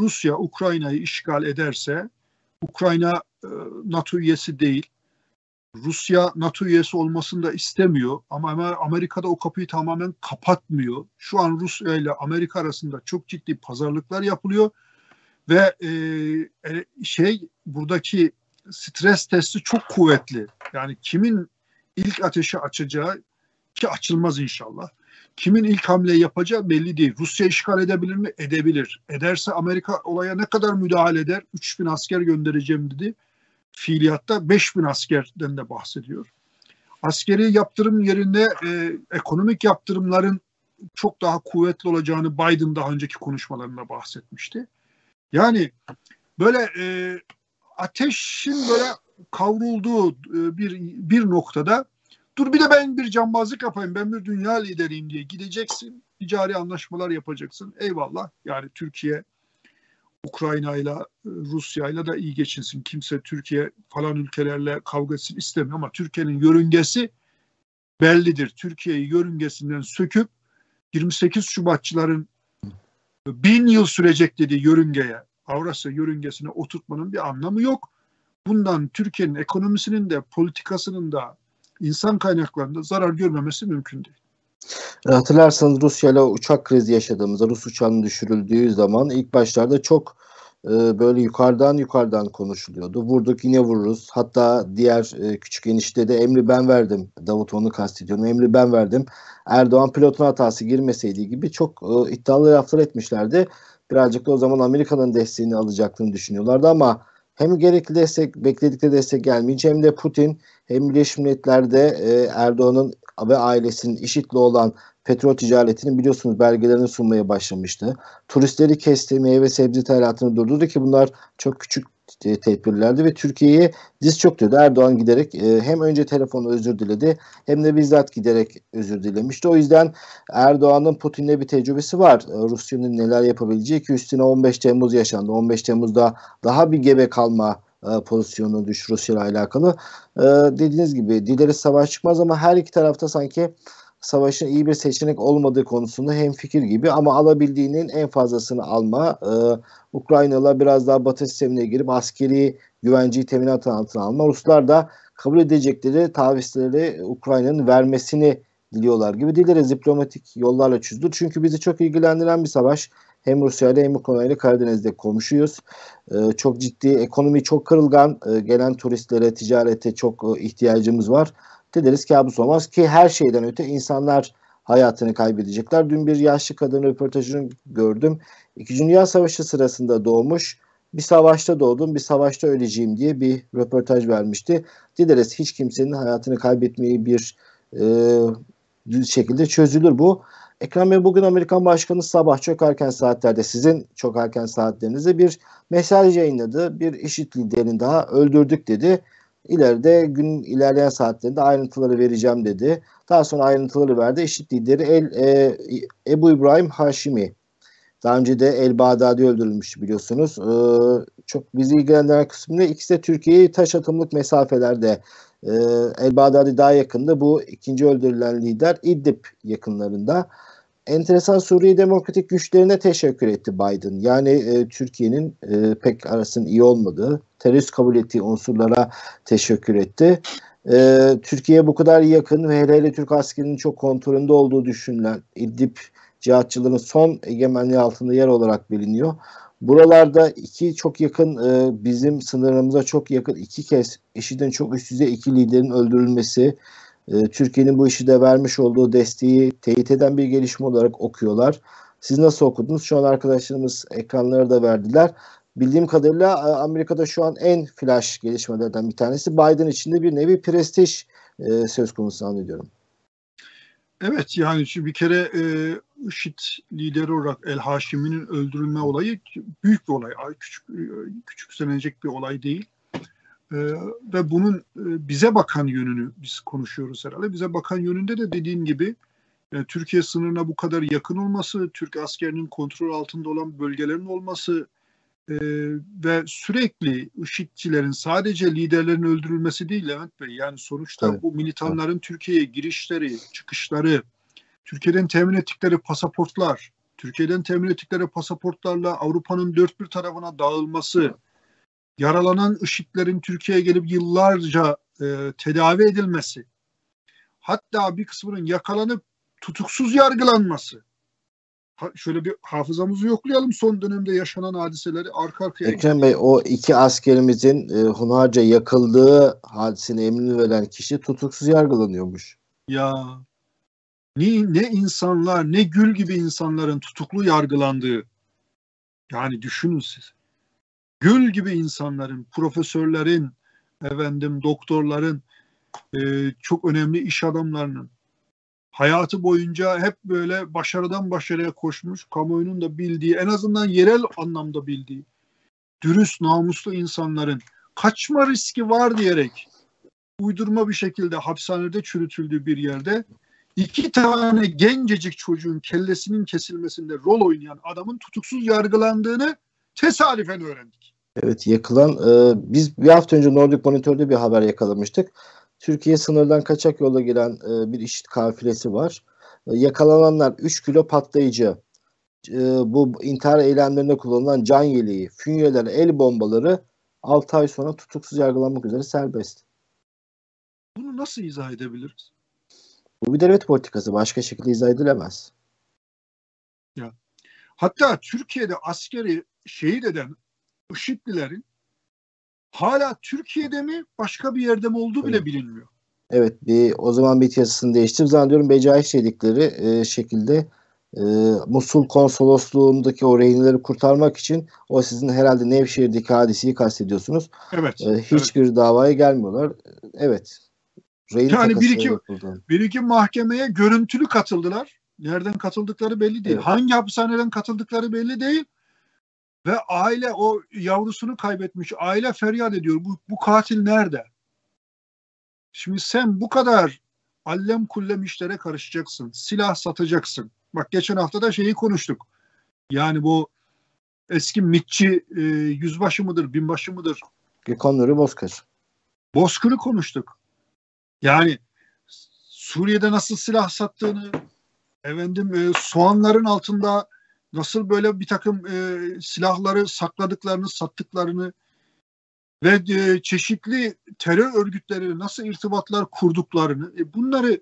Rusya Ukrayna'yı işgal ederse Ukrayna e, NATO üyesi değil. Rusya NATO üyesi olmasını da istemiyor ama Amer- Amerika'da o kapıyı tamamen kapatmıyor. Şu an Rusya ile Amerika arasında çok ciddi pazarlıklar yapılıyor ve e, e, şey buradaki stres testi çok kuvvetli. Yani kimin ilk ateşi açacağı ki açılmaz inşallah. Kimin ilk hamleyi yapacağı belli değil. Rusya işgal edebilir mi? Edebilir. Ederse Amerika olaya ne kadar müdahale eder? 3000 asker göndereceğim dedi. Fiiliyatta 5000 askerden de bahsediyor. Askeri yaptırım yerine e, ekonomik yaptırımların çok daha kuvvetli olacağını Biden daha önceki konuşmalarında bahsetmişti. Yani böyle e, ateşin böyle kavrulduğu e, bir bir noktada dur bir de ben bir cambazlık yapayım ben bir dünya lideriyim diye gideceksin ticari anlaşmalar yapacaksın eyvallah yani Türkiye Ukrayna'yla Rusya'yla da iyi geçinsin kimse Türkiye falan ülkelerle kavga etsin istemiyor ama Türkiye'nin yörüngesi bellidir Türkiye'yi yörüngesinden söküp 28 Şubatçıların bin yıl sürecek dediği yörüngeye Avrasya yörüngesine oturtmanın bir anlamı yok. Bundan Türkiye'nin ekonomisinin de politikasının da insan kaynaklarında zarar görmemesi mümkün değil. E, Hatırlarsanız Rusya ile uçak krizi yaşadığımızda Rus uçağının düşürüldüğü zaman ilk başlarda çok e, böyle yukarıdan yukarıdan konuşuluyordu. Vurduk yine vururuz. Hatta diğer e, küçük enişte de emri ben verdim. Davutoğlu'nu kastediyorum. Emri ben verdim. Erdoğan pilotun hatası girmeseydi gibi çok e, iddialı laflar etmişlerdi. Birazcık da o zaman Amerika'nın desteğini alacaktığını düşünüyorlardı ama hem gerekli destek, bekledikleri destek gelmeyince hem de Putin hem Birleşmiş Milletler'de e, Erdoğan'ın ve ailesinin IŞİD'le olan petrol ticaretinin biliyorsunuz belgelerini sunmaya başlamıştı. Turistleri kesti, meyve sebze ithalatını durdurdu ki bunlar çok küçük e, tedbirlerdi ve Türkiye'ye diz çöktürdü. Erdoğan giderek e, hem önce telefonla özür diledi hem de bizzat giderek özür dilemişti. O yüzden Erdoğan'ın Putin'le bir tecrübesi var. E, Rusya'nın neler yapabileceği ki üstüne 15 Temmuz yaşandı. 15 Temmuz'da daha bir gebe kalma e, pozisyonu düş Rusya ile alakalı. E, dediğiniz gibi dileriz savaş çıkmaz ama her iki tarafta sanki savaşın iyi bir seçenek olmadığı konusunda hem fikir gibi ama alabildiğinin en fazlasını alma. E, Ukraynalı biraz daha batı sistemine girip askeri güvenceyi teminat altına alma. Ruslar da kabul edecekleri tavizleri Ukrayna'nın vermesini diliyorlar gibi dileriz diplomatik yollarla çözülür. Çünkü bizi çok ilgilendiren bir savaş. Hem Rusya ile hem Ukrayna ile Karadeniz'de komşuyuz. Ee, çok ciddi, ekonomi çok kırılgan. Ee, gelen turistlere, ticarete çok e, ihtiyacımız var. Dileriz kabus olmaz ki her şeyden öte insanlar hayatını kaybedecekler. Dün bir yaşlı kadın röportajını gördüm. İkinci Dünya Savaşı sırasında doğmuş. Bir savaşta doğdum, bir savaşta öleceğim diye bir röportaj vermişti. Dileriz hiç kimsenin hayatını kaybetmeyi bir e, şekilde çözülür bu. Ekrem Bey bugün Amerikan Başkanı sabah çok erken saatlerde sizin çok erken saatlerinizde bir mesaj yayınladı. Bir işit liderini daha öldürdük dedi. İleride gün ilerleyen saatlerinde ayrıntıları vereceğim dedi. Daha sonra ayrıntıları verdi. İşit lideri El, e, Ebu İbrahim Haşimi. Daha önce de El Bağdadi öldürülmüştü biliyorsunuz. Ee, çok bizi ilgilendiren kısmında ikisi de Türkiye'yi taş atımlık mesafelerde e, El Bağdadi daha yakında. Bu ikinci öldürülen lider İdlib yakınlarında. Enteresan Suriye Demokratik Güçlerine teşekkür etti Biden. Yani e, Türkiye'nin e, pek arasının iyi olmadığı, terörist kabul ettiği unsurlara teşekkür etti. E, Türkiye'ye bu kadar yakın ve hele hele Türk askerinin çok kontrolünde olduğu düşünülen İdlib cihatçıların son egemenliği altında yer olarak biliniyor. Buralarda iki çok yakın e, bizim sınırımıza çok yakın iki kez IŞİD'in çok üst düzey iki liderin öldürülmesi Türkiye'nin bu işi de vermiş olduğu desteği teyit eden bir gelişme olarak okuyorlar. Siz nasıl okudunuz? Şu an arkadaşlarımız ekranları da verdiler. Bildiğim kadarıyla e, Amerika'da şu an en flash gelişmelerden bir tanesi Biden için de bir nevi prestij e, söz konusu zannediyorum. Evet yani şu bir kere e, IŞİD lideri olarak El Haşimi'nin öldürülme olayı büyük bir olay. Küçük küçüksenecek bir olay değil. E, ve bunun e, bize bakan yönünü biz konuşuyoruz herhalde. Bize bakan yönünde de dediğin gibi e, Türkiye sınırına bu kadar yakın olması, Türk askerinin kontrol altında olan bölgelerin olması e, ve sürekli IŞİD'cilerin sadece liderlerin öldürülmesi değil Levent Bey. Yani sonuçta evet. bu militanların evet. Türkiye'ye girişleri, çıkışları, Türkiye'den temin ettikleri pasaportlar, Türkiye'den temin ettikleri pasaportlarla Avrupa'nın dört bir tarafına dağılması, yaralanan IŞİD'lerin Türkiye'ye gelip yıllarca e, tedavi edilmesi, hatta bir kısmının yakalanıp tutuksuz yargılanması. Ha, şöyle bir hafızamızı yoklayalım son dönemde yaşanan hadiseleri arka arkaya. Ekrem Bey o iki askerimizin e, hunharca yakıldığı hadisini emrini veren kişi tutuksuz yargılanıyormuş. Ya ne, ne insanlar ne gül gibi insanların tutuklu yargılandığı yani düşünün siz. Gül gibi insanların, profesörlerin, efendim doktorların, e, çok önemli iş adamlarının hayatı boyunca hep böyle başarıdan başarıya koşmuş, kamuoyunun da bildiği, en azından yerel anlamda bildiği, dürüst, namuslu insanların kaçma riski var diyerek uydurma bir şekilde hapishanede çürütüldüğü bir yerde iki tane gencecik çocuğun kellesinin kesilmesinde rol oynayan adamın tutuksuz yargılandığını tesadüfen öğrendik. Evet yakılan e, biz bir hafta önce Nordic Monitor'da bir haber yakalamıştık. Türkiye sınırdan kaçak yola giren e, bir işit kafilesi var. E, yakalananlar 3 kilo patlayıcı, e, bu intihar eylemlerinde kullanılan can yeleği, fünyeler, el bombaları 6 ay sonra tutuksuz yargılanmak üzere serbest. Bunu nasıl izah edebiliriz? Bu bir devlet politikası. Başka şekilde izah edilemez. Ya. Hatta Türkiye'de askeri şehit eden IŞİD'lilerin hala Türkiye'de mi başka bir yerde mi olduğu bile bilinmiyor. Evet bir o zaman bir yasasını değiştir. Zannediyorum Becaiş dedikleri e, şekilde e, Musul konsolosluğundaki o rehinleri kurtarmak için o sizin herhalde Nevşehir'deki hadiseyi kastediyorsunuz. Evet. E, hiçbir evet. davaya gelmiyorlar. Evet. Rehin yani bir iki, bir iki mahkemeye görüntülü katıldılar. Nereden katıldıkları belli değil. Evet. Hangi hapishaneden katıldıkları belli değil. Ve aile o yavrusunu kaybetmiş. Aile feryat ediyor. Bu, bu katil nerede? Şimdi sen bu kadar allem kullem işlere karışacaksın. Silah satacaksın. Bak geçen hafta da şeyi konuştuk. Yani bu eski mitçi e, yüzbaşı mıdır, binbaşı mıdır? Gökhan Nuri Bozkır. Bozkır'ı konuştuk. Yani Suriye'de nasıl silah sattığını, efendim e, soğanların altında nasıl böyle bir takım e, silahları sakladıklarını, sattıklarını ve e, çeşitli terör örgütleri nasıl irtibatlar kurduklarını e, bunları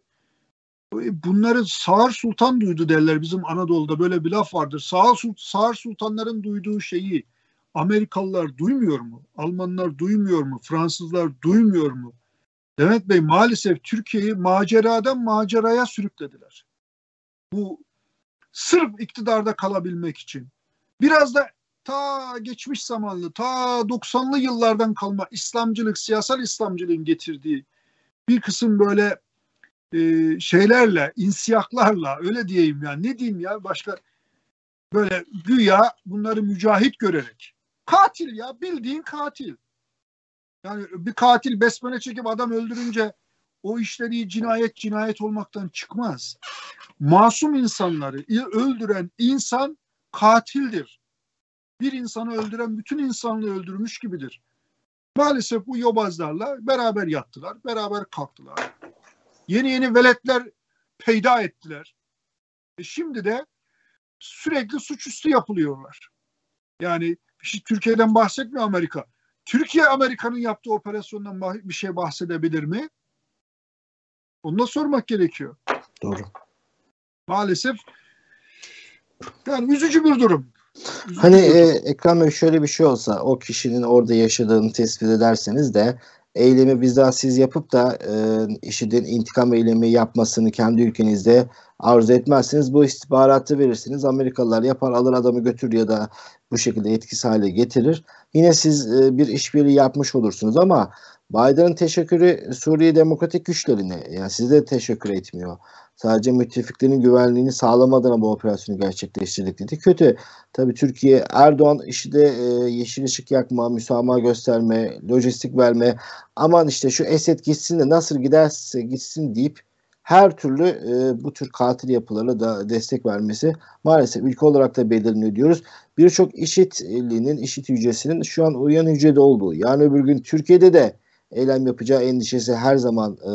e, bunları Sağır Sultan duydu derler bizim Anadolu'da böyle bir laf vardır. Sağır, Sağır Sultanların duyduğu şeyi Amerikalılar duymuyor mu? Almanlar duymuyor mu? Fransızlar duymuyor mu? Demet Bey maalesef Türkiye'yi maceradan maceraya sürüklediler. Bu sırf iktidarda kalabilmek için. Biraz da ta geçmiş zamanlı, ta 90'lı yıllardan kalma İslamcılık, siyasal İslamcılığın getirdiği bir kısım böyle e, şeylerle, insiyaklarla öyle diyeyim ya ne diyeyim ya başka böyle güya bunları mücahit görerek katil ya bildiğin katil. Yani bir katil besmele çekip adam öldürünce o işleri cinayet cinayet olmaktan çıkmaz. Masum insanları öldüren insan katildir. Bir insanı öldüren bütün insanlığı öldürmüş gibidir. Maalesef bu yobazlarla beraber yattılar, beraber kalktılar. Yeni yeni veletler peyda ettiler. E şimdi de sürekli suçüstü yapılıyorlar. Yani şey, Türkiye'den bahsetmiyor Amerika. Türkiye Amerika'nın yaptığı operasyondan bir şey bahsedebilir mi? Onu da sormak gerekiyor. Doğru. Maalesef yani üzücü bir durum. Üzücü hani bir durum. E, Ekrem Bey şöyle bir şey olsa o kişinin orada yaşadığını tespit ederseniz de eylemi bizzat siz yapıp da e, IŞİD'in intikam eylemi yapmasını kendi ülkenizde arzu etmezseniz bu istihbaratı verirsiniz. Amerikalılar yapar alır adamı götür ya da bu şekilde etkisiz hale getirir. Yine siz e, bir işbirliği yapmış olursunuz ama Biden'ın teşekkürü Suriye demokratik güçlerine yani size teşekkür etmiyor. Sadece müttefiklerin güvenliğini sağlamadan bu operasyonu gerçekleştirdik dedi. Kötü. Tabi Türkiye Erdoğan işi de e, yeşil ışık yakma, müsamaha gösterme, lojistik verme aman işte şu Esed gitsin de nasıl giderse gitsin deyip her türlü e, bu tür katil yapılara da destek vermesi maalesef ülke olarak da belirleniyor diyoruz. Birçok işitliğinin, işit hücresinin şu an uyan hücrede olduğu yani öbür gün Türkiye'de de eylem yapacağı endişesi her zaman e,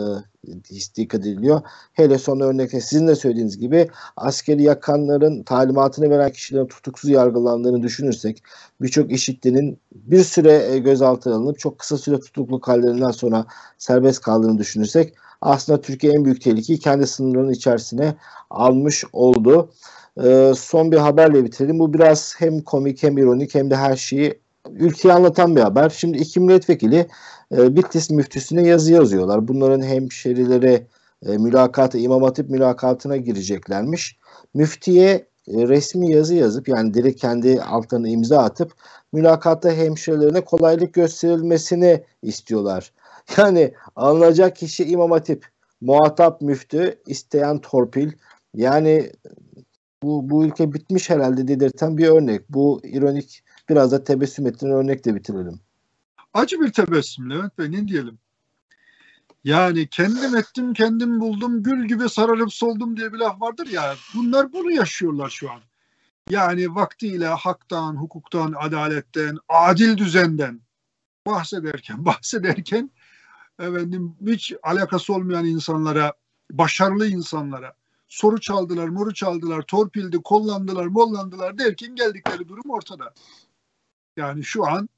dikkat ediliyor. Hele son örnekte sizin de söylediğiniz gibi askeri yakanların talimatını veren kişilerin tutuksuz yargılandığını düşünürsek birçok işitlinin bir süre e, gözaltına alınıp çok kısa süre tutukluk hallerinden sonra serbest kaldığını düşünürsek aslında Türkiye en büyük tehlikeyi kendi sınırlarının içerisine almış oldu. Ee, son bir haberle bitirelim. Bu biraz hem komik hem ironik hem de her şeyi ülkeyi anlatan bir haber. Şimdi iki milletvekili e, Bitlis müftüsüne yazı yazıyorlar. Bunların hemşerileri e, mülakatı, İmam Hatip mülakatına gireceklermiş. Müftiye e, resmi yazı yazıp yani direkt kendi altlarına imza atıp mülakatta hemşirelerine kolaylık gösterilmesini istiyorlar. Yani alınacak kişi İmam Hatip, muhatap müftü, isteyen torpil. Yani bu, bu ülke bitmiş herhalde dedirten bir örnek. Bu ironik biraz da tebessüm ettiğin örnekle bitirelim. Acı bir tebessüm Levent Bey ne diyelim. Yani kendim ettim kendim buldum gül gibi sararıp soldum diye bir laf vardır ya. Bunlar bunu yaşıyorlar şu an. Yani vaktiyle haktan, hukuktan, adaletten, adil düzenden bahsederken bahsederken efendim hiç alakası olmayan insanlara, başarılı insanlara soru çaldılar, moru çaldılar, torpildi, kollandılar, mollandılar derken geldikleri durum ortada. Yani şu an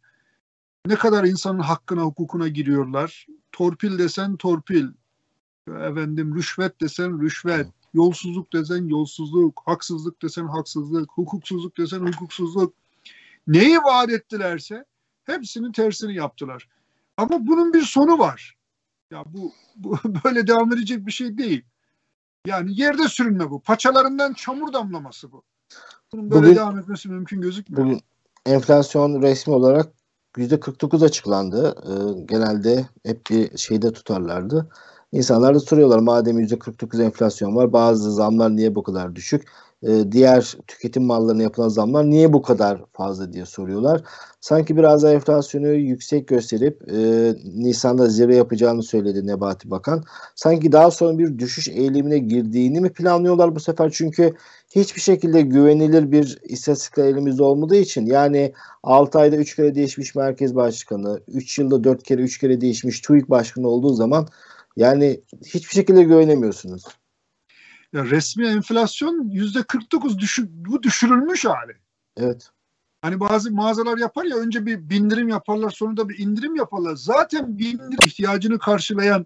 ne kadar insanın hakkına, hukukuna giriyorlar. Torpil desen torpil, efendim rüşvet desen rüşvet, yolsuzluk desen yolsuzluk, haksızlık desen haksızlık, hukuksuzluk desen hukuksuzluk. Neyi vaat ettilerse hepsinin tersini yaptılar. Ama bunun bir sonu var. Ya bu, bu böyle devam edecek bir şey değil. Yani yerde sürünme bu. Paçalarından çamur damlaması bu. Bunun böyle bugün, devam etmesi mümkün gözükmüyor. Bugün enflasyon resmi olarak %49 açıklandı. Ee, genelde hep bir şeyde tutarlardı. İnsanlar da soruyorlar madem %49 enflasyon var bazı zamlar niye bu kadar düşük? E, diğer tüketim mallarına yapılan zamlar niye bu kadar fazla diye soruyorlar. Sanki biraz da enflasyonu yüksek gösterip e, Nisan'da zirve yapacağını söyledi Nebati Bakan. Sanki daha sonra bir düşüş eğilimine girdiğini mi planlıyorlar bu sefer? Çünkü hiçbir şekilde güvenilir bir istatistikler elimizde olmadığı için yani 6 ayda 3 kere değişmiş merkez başkanı, 3 yılda 4 kere 3 kere değişmiş TÜİK başkanı olduğu zaman yani hiçbir şekilde güvenemiyorsunuz. Ya resmi enflasyon yüzde 49 düşü, bu düşürülmüş hali. Evet. Hani bazı mağazalar yapar ya önce bir bindirim yaparlar sonra da bir indirim yaparlar. Zaten bindirim ihtiyacını karşılayan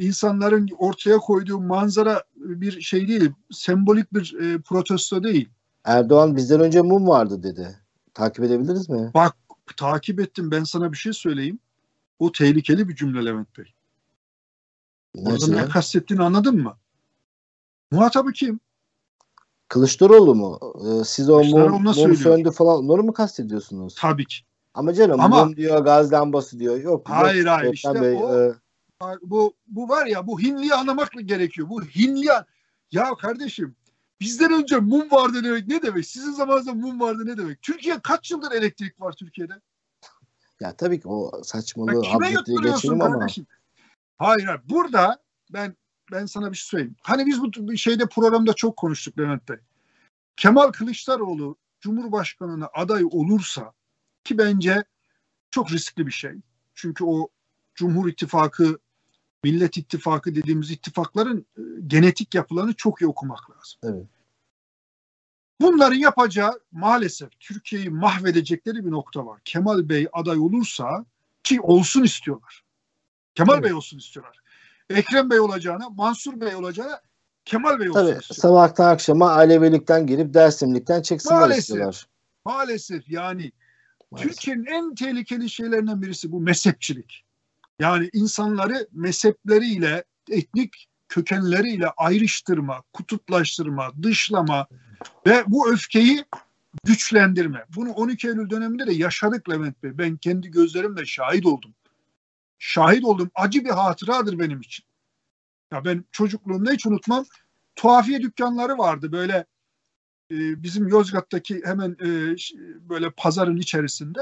insanların ortaya koyduğu manzara bir şey değil. Sembolik bir e, protesto değil. Erdoğan bizden önce mum vardı dedi. Takip edebiliriz mi? Bak takip ettim. Ben sana bir şey söyleyeyim. O tehlikeli bir cümle Levent Bey. Orada ne kastettiğini anladın mı? Muhatabı kim? Kılıçdaroğlu mu? Ee, siz o mum, mum söndü falan onları mı kastediyorsunuz? Tabii ki. Ama canım Ama, mum diyor gaz lambası diyor. Yok. Hayır yok, hayır işte Bey, o, e, Bu bu var ya bu Hinli'yi anlamakla gerekiyor. Bu Hinli ya kardeşim bizden önce mum vardı demek ne demek? Sizin zamanınızda mum vardı ne demek? Türkiye kaç yıldır elektrik var Türkiye'de? Ya tabii ki o saçmalığı ya kime yutturuyorsun kardeşim? Ama. Hayır, hayır. Burada ben ben sana bir şey söyleyeyim. Hani biz bu şeyde programda çok konuştuk Levent Bey. Kemal Kılıçdaroğlu Cumhurbaşkanı'na aday olursa ki bence çok riskli bir şey. Çünkü o Cumhur İttifakı, Millet İttifakı dediğimiz ittifakların e, genetik yapılarını çok iyi okumak lazım. Evet. Bunların yapacağı maalesef Türkiye'yi mahvedecekleri bir nokta var. Kemal Bey aday olursa ki olsun istiyorlar. Kemal evet. Bey olsun istiyorlar. Ekrem Bey olacağına, Mansur Bey olacağına Kemal Bey olsun Tabii. Sabahtan akşama Alevilikten girip Dersimlikten çıksınlar maalesef, istiyorlar. Maalesef yani maalesef. Türkiye'nin en tehlikeli şeylerinden birisi bu mezhepçilik. Yani insanları mezhepleriyle, etnik kökenleriyle ayrıştırma, kutuplaştırma, dışlama ve bu öfkeyi güçlendirme. Bunu 12 Eylül döneminde de yaşadık Levent Bey. Ben kendi gözlerimle şahit oldum. Şahit oldum. Acı bir hatıradır benim için. Ya ben çocukluğumda hiç unutmam. Tuhafiye dükkanları vardı böyle e, bizim Yozgat'taki hemen e, böyle pazarın içerisinde.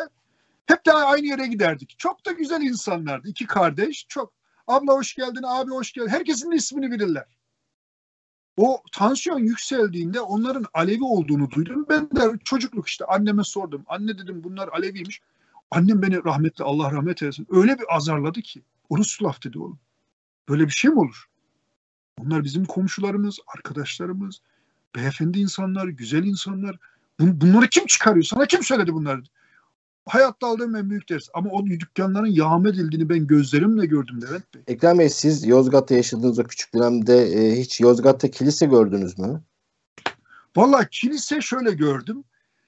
Hep de aynı yere giderdik. Çok da güzel insanlardı. İki kardeş. Çok abla hoş geldin, abi hoş geldin. Herkesin ismini bilirler. O tansiyon yükseldiğinde onların Alevi olduğunu duydum. Ben de çocukluk işte anneme sordum. Anne dedim bunlar Aleviymiş. Annem beni rahmetli Allah rahmet eylesin. Öyle bir azarladı ki. Orası laf dedi oğlum. Böyle bir şey mi olur? Onlar bizim komşularımız, arkadaşlarımız, beyefendi insanlar, güzel insanlar. Bunları kim çıkarıyor? Sana kim söyledi bunları? hayatta aldığım en büyük ders. Ama o dükkanların yağma edildiğini ben gözlerimle gördüm Levent Bey. Ekrem Bey siz Yozgat'ta yaşadığınız o küçük dönemde e, hiç Yozgat'ta kilise gördünüz mü? Valla kilise şöyle gördüm.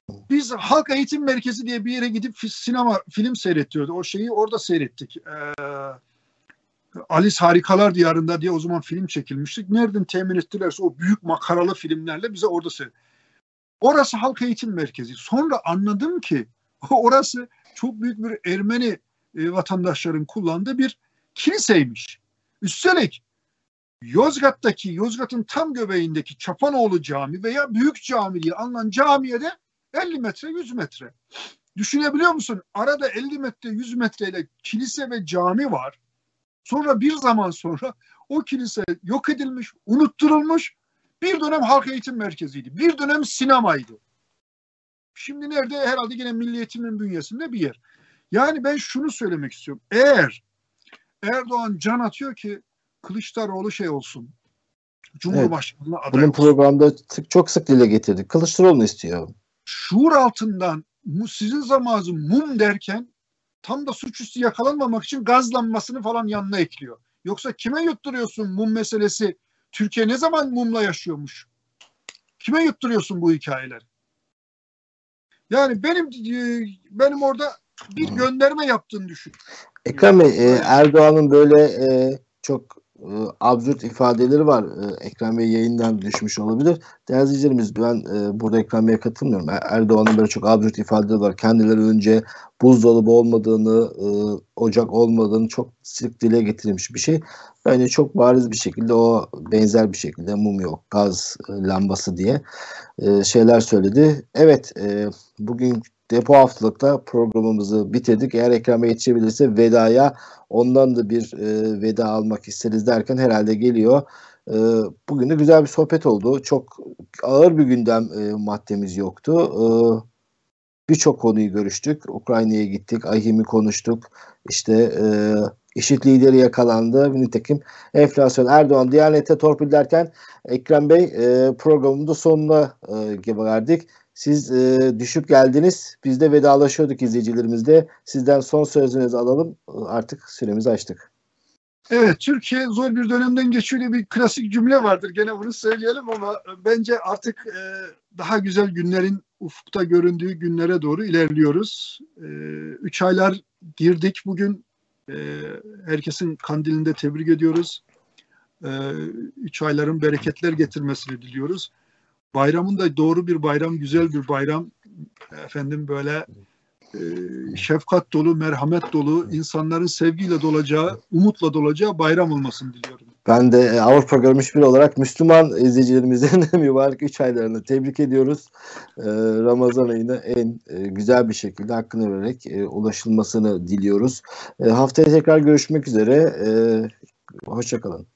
Biz Halk Eğitim Merkezi diye bir yere gidip sinema film seyrettiyordu. O şeyi orada seyrettik. Ee, Alice Harikalar Diyarında diye o zaman film çekilmiştik. Nereden temin ettilerse o büyük makaralı filmlerle bize orada seyrettik. Orası Halk Eğitim Merkezi. Sonra anladım ki Orası çok büyük bir Ermeni e, vatandaşların kullandığı bir kiliseymiş. Üstelik Yozgat'taki, Yozgat'ın tam göbeğindeki Çapanoğlu Cami veya Büyük Cami diye alınan camiye de 50 metre 100 metre. Düşünebiliyor musun? Arada 50 metre 100 metreyle kilise ve cami var. Sonra bir zaman sonra o kilise yok edilmiş, unutturulmuş. Bir dönem halk eğitim merkeziydi. Bir dönem sinemaydı. Şimdi nerede? Herhalde yine milliyetimin bünyesinde bir yer. Yani ben şunu söylemek istiyorum. Eğer Erdoğan can atıyor ki Kılıçdaroğlu şey olsun. Cumhurbaşkanlığı evet. aday Bunun olsun. programda sık, çok sık dile getirdik. Kılıçdaroğlu istiyor. Şuur altından sizin zamanınızı mum derken tam da suçüstü yakalanmamak için gazlanmasını falan yanına ekliyor. Yoksa kime yutturuyorsun mum meselesi? Türkiye ne zaman mumla yaşıyormuş? Kime yutturuyorsun bu hikayeleri? Yani benim e, benim orada bir gönderme yaptığını düşün. Ekrem Bey, e, Erdoğan'ın böyle e, çok e, absürt ifadeleri var. E, Ekrem Bey yayından düşmüş olabilir. Değerli izleyicilerimiz ben e, burada Ekrem Bey'e katılmıyorum. Er, Erdoğan'ın böyle çok absürt ifadeleri var. Kendileri önce buzdolabı olmadığını, e, ocak olmadığını çok sık dile getirilmiş bir şey. Bence çok bariz bir şekilde o benzer bir şekilde mum yok, gaz e, lambası diye şeyler söyledi. Evet, bugün depo haftalıkta programımızı bitirdik. Eğer ekrana yetişebilirse vedaya ondan da bir e, veda almak isteriz derken herhalde geliyor. E, bugün de güzel bir sohbet oldu. Çok ağır bir gündem e, maddemiz yoktu. E, Birçok konuyu görüştük. Ukrayna'ya gittik. Ahim'i konuştuk. İşte e, IŞİD lideri yakalandı. Nitekim enflasyon Erdoğan Diyanet'e torpil derken Ekrem Bey e, programın da sonuna e, verdik. Siz e, düşüp geldiniz. Biz de vedalaşıyorduk izleyicilerimizle. Sizden son sözünüzü alalım. Artık süremizi açtık. Evet, Türkiye zor bir dönemden geçiyor bir klasik cümle vardır. Gene bunu söyleyelim ama bence artık e, daha güzel günlerin ufukta göründüğü günlere doğru ilerliyoruz. E, üç aylar girdik bugün. E, herkesin kandilinde tebrik ediyoruz. E, üç ayların bereketler getirmesini diliyoruz. Bayramın da doğru bir bayram, güzel bir bayram. Efendim böyle e, şefkat dolu, merhamet dolu, insanların sevgiyle dolacağı, umutla dolacağı bayram olmasını diliyorum. Ben de e, Avrupa görmüş biri olarak Müslüman izleyicilerimizin mübarek 3 aylarını tebrik ediyoruz. E, Ramazan ayına en güzel bir şekilde hakkını vererek ulaşılmasını diliyoruz. Haftaya tekrar görüşmek üzere. Hoşçakalın.